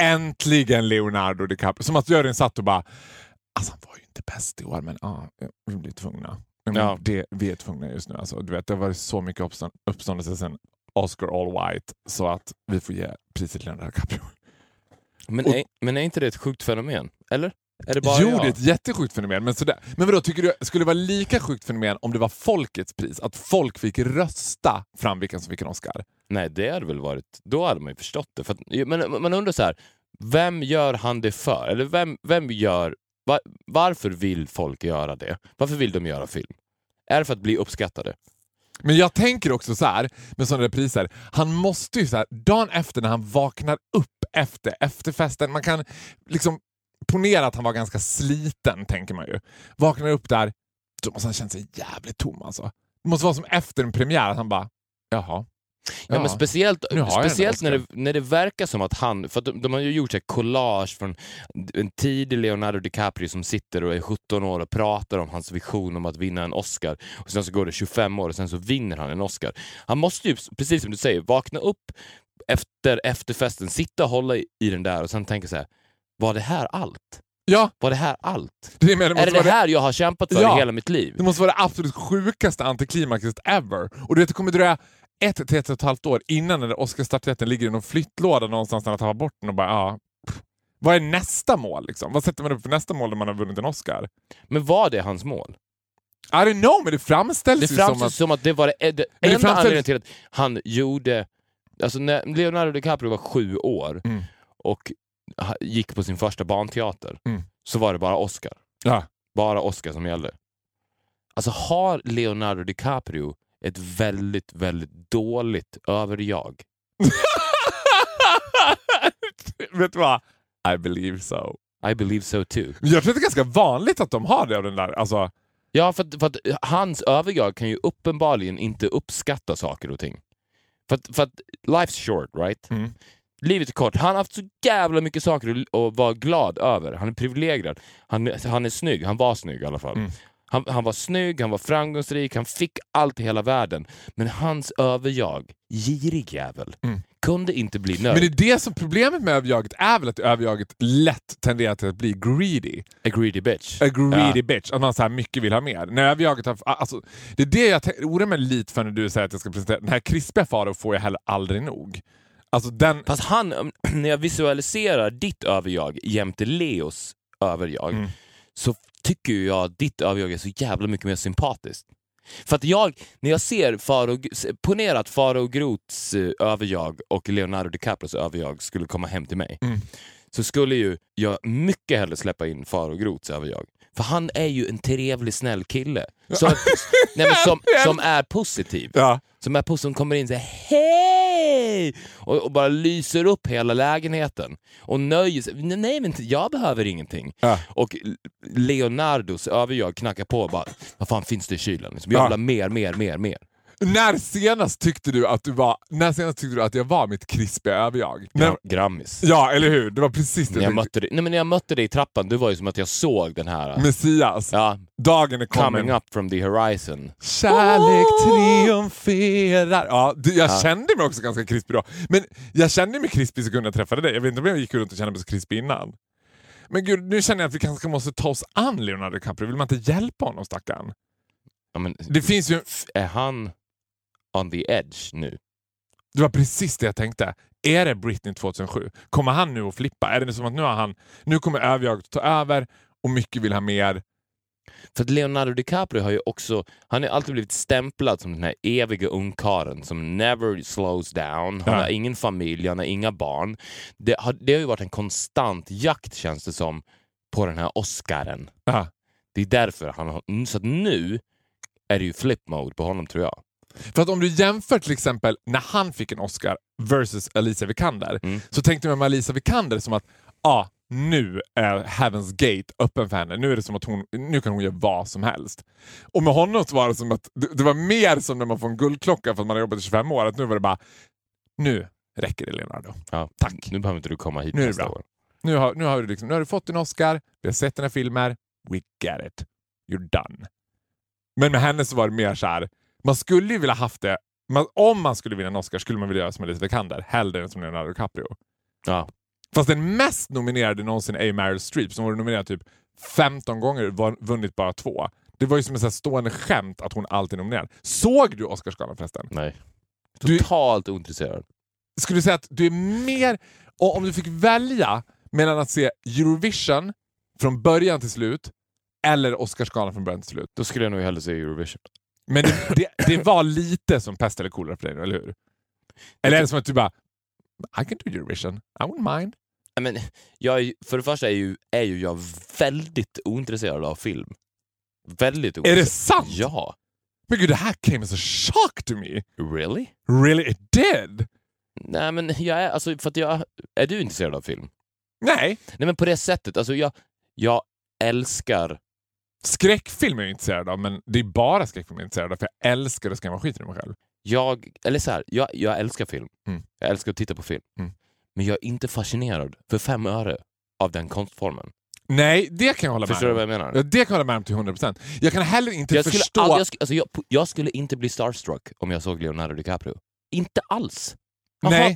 Speaker 2: äntligen Leonardo DiCaprio. Som att juryn satt och bara, alltså han var ju inte bäst i år, men ja, vi blir tvungna. Men
Speaker 3: Ja.
Speaker 2: det, vi är tvungna just nu. Alltså, du vet, det har varit så mycket uppstånd, uppståndelse sen Oscar All White, så att vi får ge priset till Leonardo DiCaprio.
Speaker 3: Men,
Speaker 2: Och-
Speaker 3: är, men är inte det ett sjukt fenomen? Eller? Är det bara
Speaker 2: jo,
Speaker 3: jag?
Speaker 2: det är ett jättesjukt fenomen. Men, sådär. men vadå, tycker du skulle det vara lika sjukt fenomen om det var folkets pris? Att folk fick rösta fram vilken som fick en Oscar?
Speaker 3: Nej, det hade väl varit... Då hade man ju förstått det. För att, men man undrar så här, vem gör han det för? Eller vem, vem gör... Var, varför vill folk göra det? Varför vill de göra film? Är det för att bli uppskattade?
Speaker 2: Men jag tänker också så här med sådana repriser. Han måste ju så här, dagen efter när han vaknar upp efter efterfesten, man kan liksom ponera att han var ganska sliten, tänker man ju. Vaknar upp där, då måste han känna sig jävligt tom alltså. Det måste vara som efter en premiär, att han bara, jaha.
Speaker 3: Ja,
Speaker 2: Ja.
Speaker 3: men speciellt speciellt när det, när det verkar som att han, för att de, de har ju gjort här collage från en tidig Leonardo DiCaprio som sitter och är 17 år och pratar om hans vision om att vinna en Oscar. Och sen så går det 25 år och sen så vinner han en Oscar. Han måste ju, precis som du säger, vakna upp efter efterfesten, sitta och hålla i, i den där och sen tänka så här, var det här allt?
Speaker 2: Ja,
Speaker 3: Var det här allt?
Speaker 2: det, men det,
Speaker 3: Är det det här jag har kämpat för
Speaker 2: Ja.
Speaker 3: i hela mitt liv?
Speaker 2: det måste vara det absolut sjukaste antiklimaxet ever. Och du vet, det kommer dröja ett till ett och ett halvt år innan den där Oscarsstatyetten ligger i någon flyttlåda någonstans när han tappar bort den och bara ja. Vad är nästa mål? Liksom? Vad sätter man upp för nästa mål när man har vunnit en Oscar?
Speaker 3: Men var det hans mål?
Speaker 2: I don't know, men det framställs
Speaker 3: Det
Speaker 2: ju som
Speaker 3: framställs
Speaker 2: att...
Speaker 3: som att det var det, det enda
Speaker 2: framställs-
Speaker 3: anledningen till att han gjorde... Alltså när Leonardo DiCaprio var sju år
Speaker 2: Mm.
Speaker 3: och gick på sin första barnteater
Speaker 2: Mm.
Speaker 3: så var det bara Oscar.
Speaker 2: Ja.
Speaker 3: Bara Oscar som gällde. Alltså har Leonardo DiCaprio ett väldigt, väldigt dåligt överjag?
Speaker 2: vet du vad? I believe so.
Speaker 3: I believe so too.
Speaker 2: Jag tror att det är ganska vanligt att de har det av den där. Alltså,
Speaker 3: Ja, för att, för att hans överjag kan ju uppenbarligen inte uppskatta saker och ting. För att, för att life's short, right?
Speaker 2: Mm.
Speaker 3: Livet är kort. Han har haft så jävla mycket saker att, att vara glad över. Han är privilegierad. Han, han är snygg. Han var snygg i alla fall.
Speaker 2: Mm.
Speaker 3: Han, han var snygg, han var framgångsrik, han fick allt i hela världen. Men hans överjag, girig jävel,
Speaker 2: Mm.
Speaker 3: kunde inte bli nöjd.
Speaker 2: Men det är det som problemet med överjaget är väl att överjaget lätt tenderar till att bli greedy.
Speaker 3: A greedy bitch.
Speaker 2: A greedy
Speaker 3: Ja.
Speaker 2: bitch. Att man så här mycket vill ha mer. När överjaget har, alltså, det är det jag oroar mig lite för när du säger att jag ska presentera. Den här krispiga Farao får jag heller aldrig nog. Alltså den...
Speaker 3: Fast han, när jag visualiserar ditt överjag jämte Leos överjag,
Speaker 2: Mm.
Speaker 3: Så tycker jag ditt överjag är så jävla mycket mer sympatiskt. För att jag, när jag ser Faro, ponera att Faro Groths eh, överjag och Leonardo DiCaprios överjag skulle komma hem till mig.
Speaker 2: Mm.
Speaker 3: Så skulle ju jag mycket hellre släppa in Faro Groths överjag. För han är ju en trevlig, snäll kille. Så, nej, men som, som är positiv.
Speaker 2: Ja.
Speaker 3: Som är som kommer in och säger hej! Och, och bara lyser upp hela lägenheten. Och nöjer sig. Nej, men jag behöver ingenting.
Speaker 2: Ja.
Speaker 3: Och Leonardos överjag knackar på och bara, vad fan finns det i kylen? Liksom, jag
Speaker 2: Ja.
Speaker 3: vill ha mer, mer, mer, mer.
Speaker 2: När senast tyckte du att du var... När senast tyckte du att jag var mitt krispiga överjag?
Speaker 3: Gra- Grammis.
Speaker 2: ja, eller hur? Det var precis det
Speaker 3: När jag, mötte dig, nej, men när jag mötte dig i trappan, det var ju som att jag såg den här,
Speaker 2: Messias.
Speaker 3: ja,
Speaker 2: Dagen är kommen.
Speaker 3: coming up from the horizon.
Speaker 2: Kärlek triumferar. Ja, det, jag
Speaker 3: Ja.
Speaker 2: kände mig också ganska krispig då. Men jag kände mig krispig sekunden jag träffade dig. Jag vet inte om jag gick runt och kände mig så krispig innan. Men gud, nu känner jag att vi kanske måste ta oss an Leonardo DiCaprio. Vill man inte hjälpa honom stackarn?
Speaker 3: Ja, men,
Speaker 2: Det finns ju...
Speaker 3: är han on the edge nu?
Speaker 2: Det var precis det jag tänkte. Är det Britney 2007? Kommer han nu att flippa? Är det som att nu har han... Nu kommer överjaget ta över och mycket vill ha mer.
Speaker 3: För att Leonardo DiCaprio har ju också, han har alltid blivit stämplad som den här eviga ungkarlen som never slows down. Han
Speaker 2: Ja.
Speaker 3: har ingen familj, han har inga barn. Det har, det har ju varit en konstant jakt känns det som på den här Oscaren.
Speaker 2: Ja.
Speaker 3: Det är därför han har, så att nu är det ju flip mode på honom tror jag.
Speaker 2: För att om du jämför till exempel när han fick en Oscar versus Alicia Vikander
Speaker 3: Mm.
Speaker 2: så tänkte man med Alicia Vikander som att ah, nu är Heaven's Gate öppen för henne. Nu är det som att hon, nu kan hon göra vad som helst. Och med honom så var det som att det, var mer som när man får en guldklocka för att man har jobbat i 25 år. Att nu var det bara, nu räcker det Leonardo.
Speaker 3: Ja.
Speaker 2: Tack.
Speaker 3: Nu behöver inte du komma hit
Speaker 2: Nu
Speaker 3: nästa
Speaker 2: bra.
Speaker 3: år.
Speaker 2: Nu har, nu, har du liksom, nu har du fått en Oscar, vi har sett dina filmer, we get it. You're done. Men med henne så var det mer så här. Man skulle ju vilja haft det, man, om man skulle vinna en Oscar skulle man vilja göra som Alicia Vikander, hellre än som Leonardo DiCaprio.
Speaker 3: Ja.
Speaker 2: Fast den mest nominerade någonsin är Meryl Streep som var nominerad typ 15 gånger var vunnit bara två. Det var ju som ett stående skämt att hon alltid är nominerad. Såg du Oscarsgalan förresten?
Speaker 3: Nej.
Speaker 2: Du-
Speaker 3: Totalt ointresserad.
Speaker 2: Skulle du säga att du är mer... Och om du fick välja mellan att se Eurovision från början till slut eller Oscarsgalan från början till slut.
Speaker 3: Då skulle jag nog hellre se Eurovision.
Speaker 2: Men det, det, det var lite som pest eller kolera för dig, eller hur? Eller är det som att du bara I can do Eurovision, I wouldn't mind.
Speaker 3: Nej, Men jag, är för det första är ju, är ju jag väldigt ointresserad av film. Väldigt
Speaker 2: Är
Speaker 3: ointresserad.
Speaker 2: det sant?
Speaker 3: Ja.
Speaker 2: Men gud, det här came as a shock to me.
Speaker 3: Really?
Speaker 2: Really, it did?
Speaker 3: Nej men jag är, alltså för att jag, är du intresserad av film?
Speaker 2: Nej,
Speaker 3: Nej men på det sättet, alltså jag, jag älskar,
Speaker 2: skräckfilm är jag intresserad av, men det är bara skräckfilm jag är intresserad av, för jag älskar att skrämma skiten ur mig själv.
Speaker 3: jag, eller så här, jag, jag älskar film.
Speaker 2: Mm.
Speaker 3: Jag älskar att titta på film.
Speaker 2: Mm.
Speaker 3: Men jag är inte fascinerad för fem öre av den konstformen.
Speaker 2: Nej, det kan jag hålla
Speaker 3: Förstår
Speaker 2: med
Speaker 3: du
Speaker 2: om.
Speaker 3: vad jag menar?
Speaker 2: Det kan jag hålla med om till 100%. Jag kan heller inte
Speaker 3: Jag skulle,
Speaker 2: förstå...
Speaker 3: all, jag, sk- alltså jag, jag skulle inte bli starstruck om jag såg Leonardo DiCaprio. Inte alls. Jaha,
Speaker 2: Nej.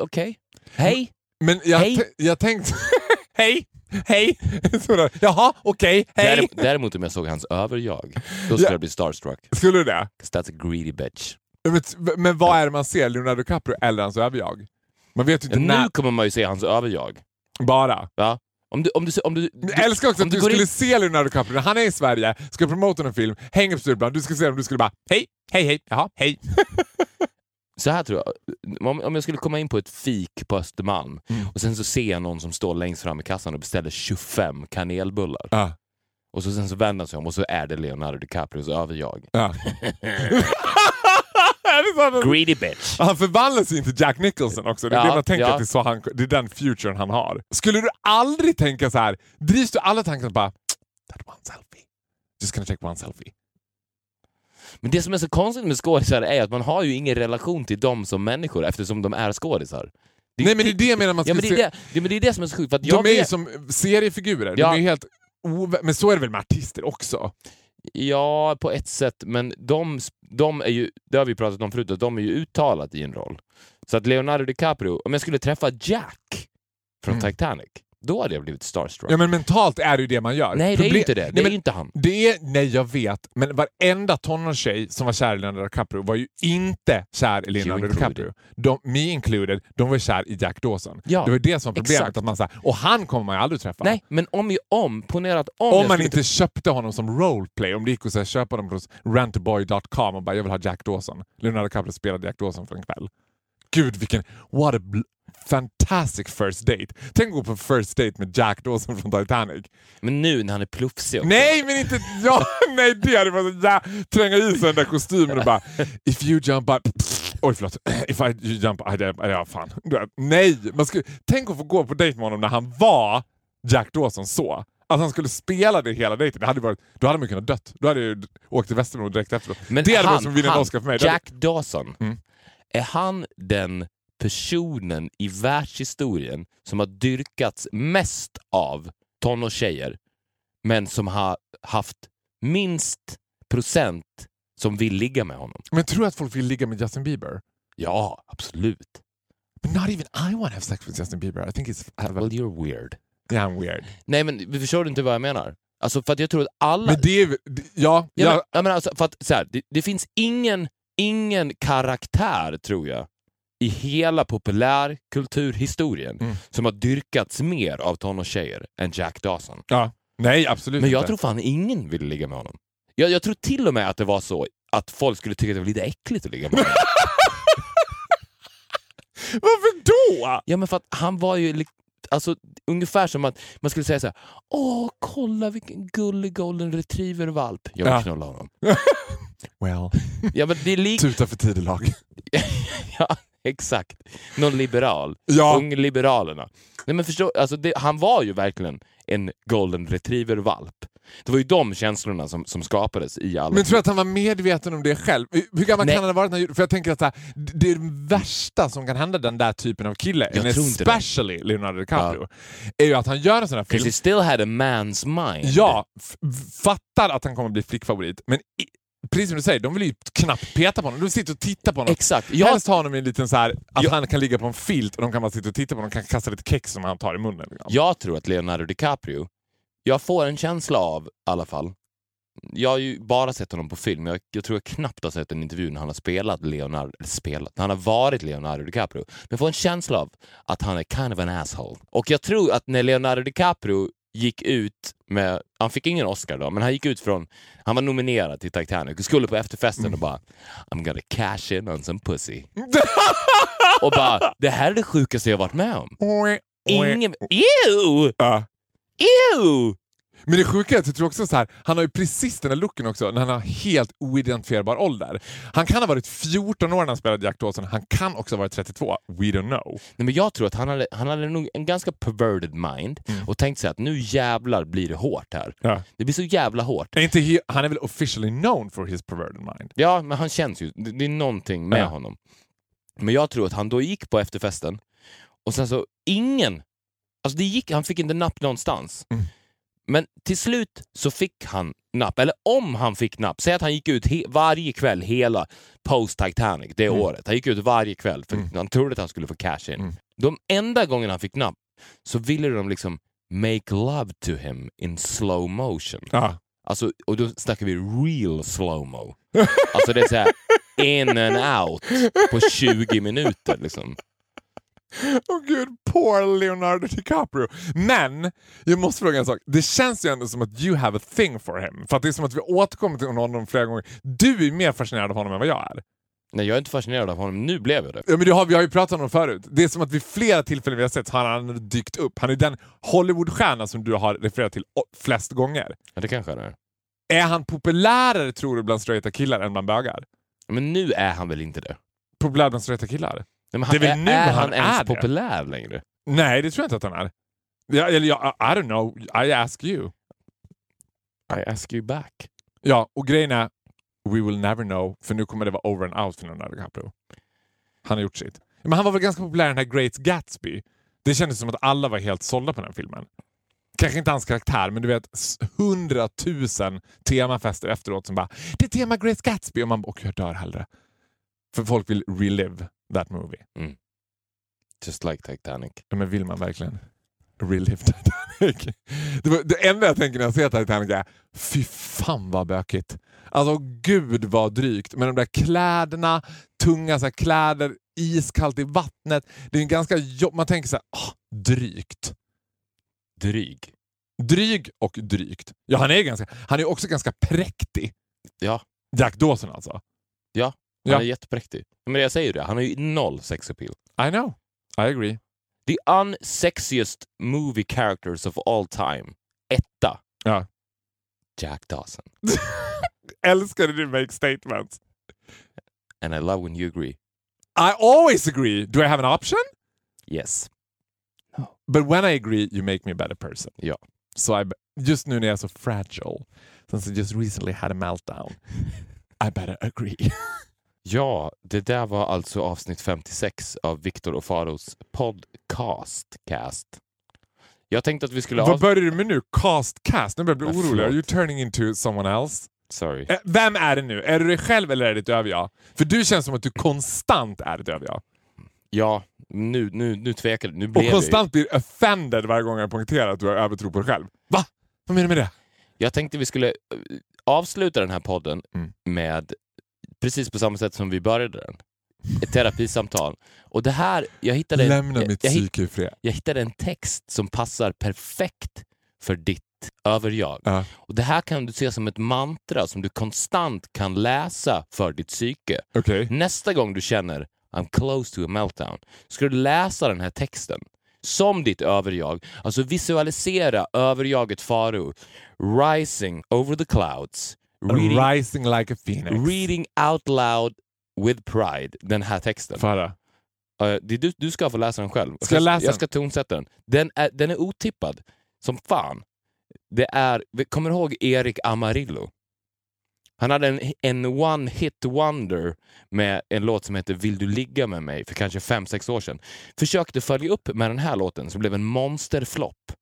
Speaker 3: okej. Hej!
Speaker 2: Men jag,
Speaker 3: Hej.
Speaker 2: jag tänkte... hej! Hej! Jaha, okej, hej!
Speaker 3: Därem- Däremot om jag såg hans överjag, då skulle
Speaker 2: Ja.
Speaker 3: jag bli starstruck.
Speaker 2: Skulle du det?
Speaker 3: that's a greedy bitch.
Speaker 2: Men, men vad är det man ser? Leonardo DiCaprio eller hans överjag? Man vet inte
Speaker 3: Ja,
Speaker 2: när...
Speaker 3: nu kommer man ju se hans överjag.
Speaker 2: Bara.
Speaker 3: Ja. Om du, om du, om du,
Speaker 2: Jag älskar också att du, skulle
Speaker 3: in-
Speaker 2: se Leonardo DiCaprio när han är i Sverige, ska promota en film, hänger på Stureplan, du ska se dem, du skulle bara hej, hej, hej, jaha, hej.
Speaker 3: Så här tror jag, om, om jag skulle komma in på ett fik på Östermalm
Speaker 2: Mm.
Speaker 3: och sen så ser jag någon som står längst fram i kassan och beställer 25 kanelbullar.
Speaker 2: Ja,
Speaker 3: Och så sen så vänder sig om och så är det Leonardo DiCaprios överjag.
Speaker 2: sant?
Speaker 3: Greedy bitch!
Speaker 2: Han förvandlas ju inte Jack Nicholson också. Det är
Speaker 3: Ja,
Speaker 2: det man tänker
Speaker 3: ja.
Speaker 2: att det är, så han, det är den futuren han har. Skulle du aldrig tänka så här, drivs du alla tankar bara that one selfie, just gonna take one selfie.
Speaker 3: Men det som är så konstigt med skådisar är att man har ju ingen relation till dem som människor eftersom de är skådisar. Det-
Speaker 2: Nej men det är det jag menar man
Speaker 3: Ja,
Speaker 2: ska
Speaker 3: men det, är det, det, men det är det som är så sjukt. För att
Speaker 2: De
Speaker 3: jag
Speaker 2: är ju som seriefigurer,
Speaker 3: Ja.
Speaker 2: de är helt men så är det väl med artister också?
Speaker 3: Ja, på ett sätt, men de, de är ju, det har vi pratat om förut, att de är ju uttalat i en roll. Så att Leonardo DiCaprio, om jag skulle träffa Jack från
Speaker 2: Mm.
Speaker 3: Titanic, då hade jag blivit starstruck.
Speaker 2: Ja men mentalt är det ju det man gör.
Speaker 3: Nej, det är ju inte det. Det
Speaker 2: Nej,
Speaker 3: är
Speaker 2: men
Speaker 3: ju inte han.
Speaker 2: Det är, nej jag vet, men varenda tonårstjej som var kär i Leonardo DiCaprio var ju inte kär i Leonardo. DiCaprio. De, me included, de var kär i Jack Dawson.
Speaker 3: Ja,
Speaker 2: det var det som var problemet.
Speaker 3: exakt.
Speaker 2: Att man, så här, och han kommer man ju aldrig träffa.
Speaker 3: Nej, men om, ju- om ponera att om,
Speaker 2: Om man inte köpte honom som roleplay, om det gick att så här, köpa dem på rentboy.com och bara jag vill ha Jack Dawson. Leonardo DiCaprio spelade Jack Dawson för en kväll. Gud vilken, what a fantastic first date. Tänk att gå på first date med Jack Dawson från Titanic.
Speaker 3: Men nu när han är plufsig också.
Speaker 2: Nej men inte, ja, nej det hade varit ja, tränga i sig den där kostymen och bara if you jump up, oj förlåt, if I jump, ja fan. Nej, man skulle, tänk att få gå på dejt med honom när han var Jack Dawson så. Att han skulle spela det hela dejten, det hade varit, då hade man kunnat dött. Då hade jag ju åkt till Västerås direkt efteråt.
Speaker 3: Men
Speaker 2: det hade
Speaker 3: han,
Speaker 2: varit som att vinna en Oscar för mig.
Speaker 3: Jack Dawson,
Speaker 2: Mm.
Speaker 3: är han den personen i världshistorien som har dyrkats mest av tonårstjejer men som har haft minst procent som vill ligga med honom?
Speaker 2: Men tror du att folk vill ligga med Justin Bieber?
Speaker 3: Ja, absolut.
Speaker 2: But not even I want to have sex with Justin Bieber. I think it's...
Speaker 3: Well, you're weird.
Speaker 2: Yeah, I'm weird.
Speaker 3: Nej, men förstår du inte vad jag menar? Alltså för att jag tror att alla...
Speaker 2: Men det är... Ja,
Speaker 3: Ja,
Speaker 2: ja,
Speaker 3: men, jag menar alltså, för att, så här, det, det finns ingen, ingen karaktär, tror jag, i hela populärkulturhistorien
Speaker 2: Mm.
Speaker 3: som har dyrkats mer av tonårstjejer än Jack Dawson.
Speaker 2: ja. Nej, absolut
Speaker 3: Men jag
Speaker 2: inte.
Speaker 3: tror fan ingen ville ligga med honom. Jag, jag tror till och med att det var så att folk skulle tycka att det var lite äckligt att ligga med honom.
Speaker 2: Varför då?
Speaker 3: ja, men för att han var ju alltså, ungefär som att man skulle säga så här: Åh, kolla vilken gullig golden retriever-valp. Jag vill
Speaker 2: Ja.
Speaker 3: knulla honom.
Speaker 2: Well,
Speaker 3: Ja, men det är lik...
Speaker 2: tuta för tidelag.
Speaker 3: ja, exakt. Någon liberal.
Speaker 2: Ja.
Speaker 3: Ungliberalerna. Nej, men förstå, alltså det, han var ju verkligen en golden retriever-valp. Det var ju de känslorna som, som skapades i alla...
Speaker 2: Men tror du att han var medveten om det själv? Hur gammal
Speaker 3: Nej.
Speaker 2: kan han ha varit när För jag tänker att här, det det värsta som kan hända den där typen av kille,
Speaker 3: Jag inte det.
Speaker 2: especially Leonardo DiCaprio, är ju att han gör en sån här
Speaker 3: Because
Speaker 2: film,
Speaker 3: he still had a man's mind.
Speaker 2: ja, fattar att han kommer bli flickfavorit, men precis som du säger, de vill ju knappt peta på honom. De sitter och tittar på honom.
Speaker 3: Exakt.
Speaker 2: Jag...
Speaker 3: Jag,
Speaker 2: Helst ha honom i en liten så här, att
Speaker 3: Ja.
Speaker 2: han kan ligga på en filt och de kan bara sitta och titta på honom, de kan kasta lite kex som han tar i munnen. Liksom.
Speaker 3: jag tror att Leonardo DiCaprio, jag får en känsla av, i alla fall, jag har ju bara sett honom på film, jag, jag tror jag knappt har sett en intervju när han har spelat Leonardo, eller spelat, när han har varit Leonardo DiCaprio. Men jag får en känsla av att han är kind of an asshole. Och jag tror att när Leonardo DiCaprio gick ut med, han fick ingen Oscar då, men han gick ut från, han var nominerad till Titanic och skulle på efterfesten och bara I'm gonna cash in on some pussy. och bara, det här är det sjukaste jag varit med om. Ingen, ew!
Speaker 2: Ja.
Speaker 3: Ew!
Speaker 2: Men det sjuka är att jag tror också så här, han har ju precis den här looken också när han har helt oidentifierbar ålder. Han kan ha varit 14 år när han spelade Jack Dawson, han kan också ha varit 32. We don't know.
Speaker 3: Nej, men jag tror att han hade, han hade nog en ganska perverted mind och tänkte sig att nu jävlar blir det hårt här.
Speaker 2: Ja.
Speaker 3: Det blir så jävla hårt.
Speaker 2: Är inte he, han är väl officially known for his perverted mind?
Speaker 3: Ja, men han känns ju, det, det är någonting med
Speaker 2: Ja.
Speaker 3: honom. Men jag tror att han då gick på efterfesten och sen så ingen, alltså det gick, han fick inte napp någonstans.
Speaker 2: Mm.
Speaker 3: Men till slut så fick han napp, eller om han fick napp, säg att han gick ut varje kväll hela post Titanic det
Speaker 2: Mm.
Speaker 3: året. Han gick ut varje kväll för
Speaker 2: Mm.
Speaker 3: han trodde att han skulle få cash in.
Speaker 2: Mm.
Speaker 3: De enda gången han fick napp så ville de liksom make love to him in slow motion.
Speaker 2: Ja.
Speaker 3: Alltså, och då snackar vi real slowmo. Alltså det är så här in and out på 20 minuter. Liksom.
Speaker 2: Åh gud, poor Leonardo DiCaprio. Men, jag måste fråga en sak. Det känns ju ändå som att you have a thing for him. För att det är som att vi återkommer till honom flera gånger. Du är mer fascinerad av honom än vad jag är.
Speaker 3: Nej, jag är inte fascinerad av honom. Nu blev jag det.
Speaker 2: Ja, men det har, vi har ju pratat om honom förut. Det är som att vid flera tillfällen vi har sett har han dykt upp. Han är den Hollywoodstjärna som du har refererat till flest gånger.
Speaker 3: Ja, det kanske han är.
Speaker 2: Är han populärare tror du bland straighta killar än bland bögar?
Speaker 3: Men nu är han väl inte det?
Speaker 2: Populär bland straighta killar?
Speaker 3: Nej, men
Speaker 2: Det
Speaker 3: han,
Speaker 2: är väl nu
Speaker 3: är
Speaker 2: han
Speaker 3: han ens
Speaker 2: är det.
Speaker 3: populär längre?
Speaker 2: Nej, det tror jag inte att han är. Ja, eller jag, I don't know, I ask you.
Speaker 3: I ask you back.
Speaker 2: Ja, och grejen är, we will never know, för nu kommer det vara over and out för Leonardo DiCaprio. Han har gjort sitt. Men han var väl ganska populär i den här Great Gatsby. Det kändes som att alla var helt sålda på den filmen. Kanske inte hans karaktär, men du vet hundratusen temafester efteråt som bara “Det är tema Great Gatsby” och man bara “Åh, jag dör hellre”. För folk vill relive that movie.
Speaker 3: Just like Titanic.
Speaker 2: Ja, men vill man verkligen relive Titanic? Det, var, det enda jag tänker när jag ser Titanic är fy fan vad bökigt. Alltså gud vad drygt. Men de där kläderna, tunga så kläder, iskallt i vattnet. Det är en ganska jobb... Man tänker så här, ah, drygt.
Speaker 3: Dryg.
Speaker 2: Dryg och drygt. Ja, han är, ganska, han är också ganska präktig.
Speaker 3: Ja,
Speaker 2: Jack Dawson alltså.
Speaker 3: Han
Speaker 2: Ja.
Speaker 3: är jättepräktig. Men jag säger det, han har ju noll sex appeal.
Speaker 2: I know. I agree.
Speaker 3: The unsexiest movie characters of all time. Etta.
Speaker 2: Ja.
Speaker 3: Jack Dawson.
Speaker 2: Älskar när du make statements.
Speaker 3: And I love when you agree.
Speaker 2: I always agree. Do I have an option?
Speaker 3: Yes.
Speaker 2: But when I agree, you make me a better person.
Speaker 3: Ja.
Speaker 2: So I, just nu när jag är så fragile, since I just recently had a meltdown, I better agree.
Speaker 3: Ja, det där var alltså avsnitt 56 av Viktor och Faros podcast. Cast. Jag tänkte att vi skulle...
Speaker 2: Vad börjar du med nu? Cast cast? Nu börjar jag bli orolig. Are you turning into someone else?
Speaker 3: Sorry.
Speaker 2: Eh, Vem är det nu? Är du dig själv eller är det ett överjag? För du känns som att du konstant är ett överjag.
Speaker 3: Ja, nu, nu, nu tvekar du. Nu
Speaker 2: Och
Speaker 3: blev jag
Speaker 2: konstant blir offended varje gång jag poängterar att du har övertro på dig själv. Va? Vad menar du med det?
Speaker 3: Jag tänkte vi skulle eh, avsluta den här podden
Speaker 2: Mm.
Speaker 3: med precis på samma sätt som vi började den. Ett terapisamtal. Och det här, jag hittade,
Speaker 2: Lämna
Speaker 3: jag,
Speaker 2: mitt
Speaker 3: jag,
Speaker 2: psyke fred.
Speaker 3: jag hittade en text som passar perfekt för ditt överjag.
Speaker 2: Ja.
Speaker 3: Och Det här kan du se som ett mantra som du konstant kan läsa för ditt psyke.
Speaker 2: Okej.
Speaker 3: Nästa gång du känner I'm close to a meltdown, ska du läsa den här texten som ditt överjag. Alltså visualisera överjaget Faro rising over the clouds, reading,
Speaker 2: Rising like a phoenix.
Speaker 3: reading out loud with pride, den här texten.
Speaker 2: Farah.
Speaker 3: Uh, är du, du ska få läsa den själv.
Speaker 2: Ska jag läsa
Speaker 3: jag ska tonsätta den. Den är, den är otippad som fan. Det är, kommer ihåg Erik Amarillo? Han hade en, en one hit wonder med en låt som heter Vill du ligga med mig för kanske fem sex år sedan. Försökte följa upp med den här låten som blev en monsterflopp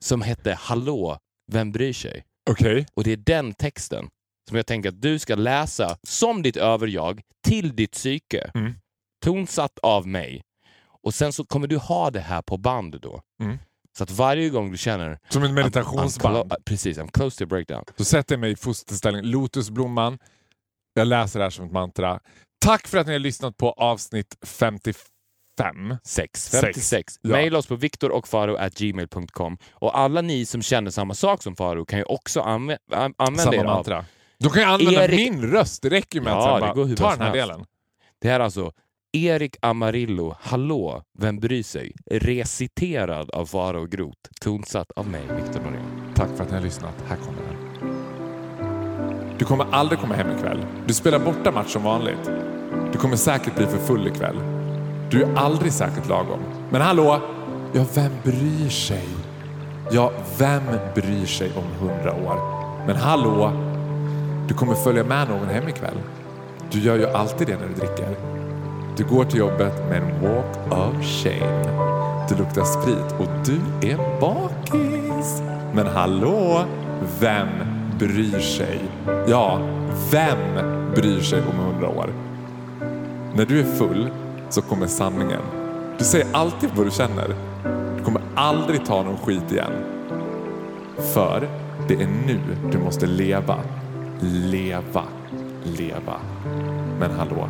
Speaker 3: som hette Hallå, vem bryr sig?
Speaker 2: Okej.
Speaker 3: Och det är den texten som jag tänker att du ska läsa som ditt överjag till ditt psyke.
Speaker 2: Mm.
Speaker 3: Tonsatt av mig. Och sen så kommer du ha det här på band då.
Speaker 2: Mm.
Speaker 3: Så att varje gång du känner
Speaker 2: Som en meditationsband.
Speaker 3: precis, I'm close to a breakdown.
Speaker 2: Så sätter jag mig i fosterställning, lotusblomman. Jag läser det här som ett mantra. Tack för att ni har lyssnat på avsnitt 55.
Speaker 3: 6,
Speaker 2: Sex.
Speaker 3: 56.
Speaker 2: Ja.
Speaker 3: Maila oss på viktorochfaro.gmail.com och alla ni som känner samma sak som Faro kan ju också anvä- an- använda
Speaker 2: Samma
Speaker 3: er av
Speaker 2: mantra. Då kan jag använda
Speaker 3: Erik-
Speaker 2: min röst. Det räcker ju med
Speaker 3: Ja,
Speaker 2: att
Speaker 3: går
Speaker 2: bara, ta den här delen.
Speaker 3: Det här är alltså Erik Amarillo, Hallå, vem bryr sig? Reciterad av Faro Groth, tonsatt av mig, Viktor Norén.
Speaker 2: Tack för att ni har lyssnat. Här kommer den. Du kommer aldrig komma hem ikväll. Du spelar borta match som vanligt. Du kommer säkert bli för full ikväll. Du är aldrig säkert lagom. Men hallå? Ja, vem bryr sig? Ja, vem bryr sig om hundra år? Men hallå? Du kommer följa med någon hem ikväll. Du gör ju alltid det när du dricker. Du går till jobbet med en walk of shame. Du luktar sprit och du är bakis. Men hallå? Vem bryr sig? Ja, vem bryr sig om hundra år? När du är full så kommer sanningen. Du säger alltid vad du känner. Du kommer aldrig ta någon skit igen. För det är nu du måste leva. Leva. Leva. Men hallå,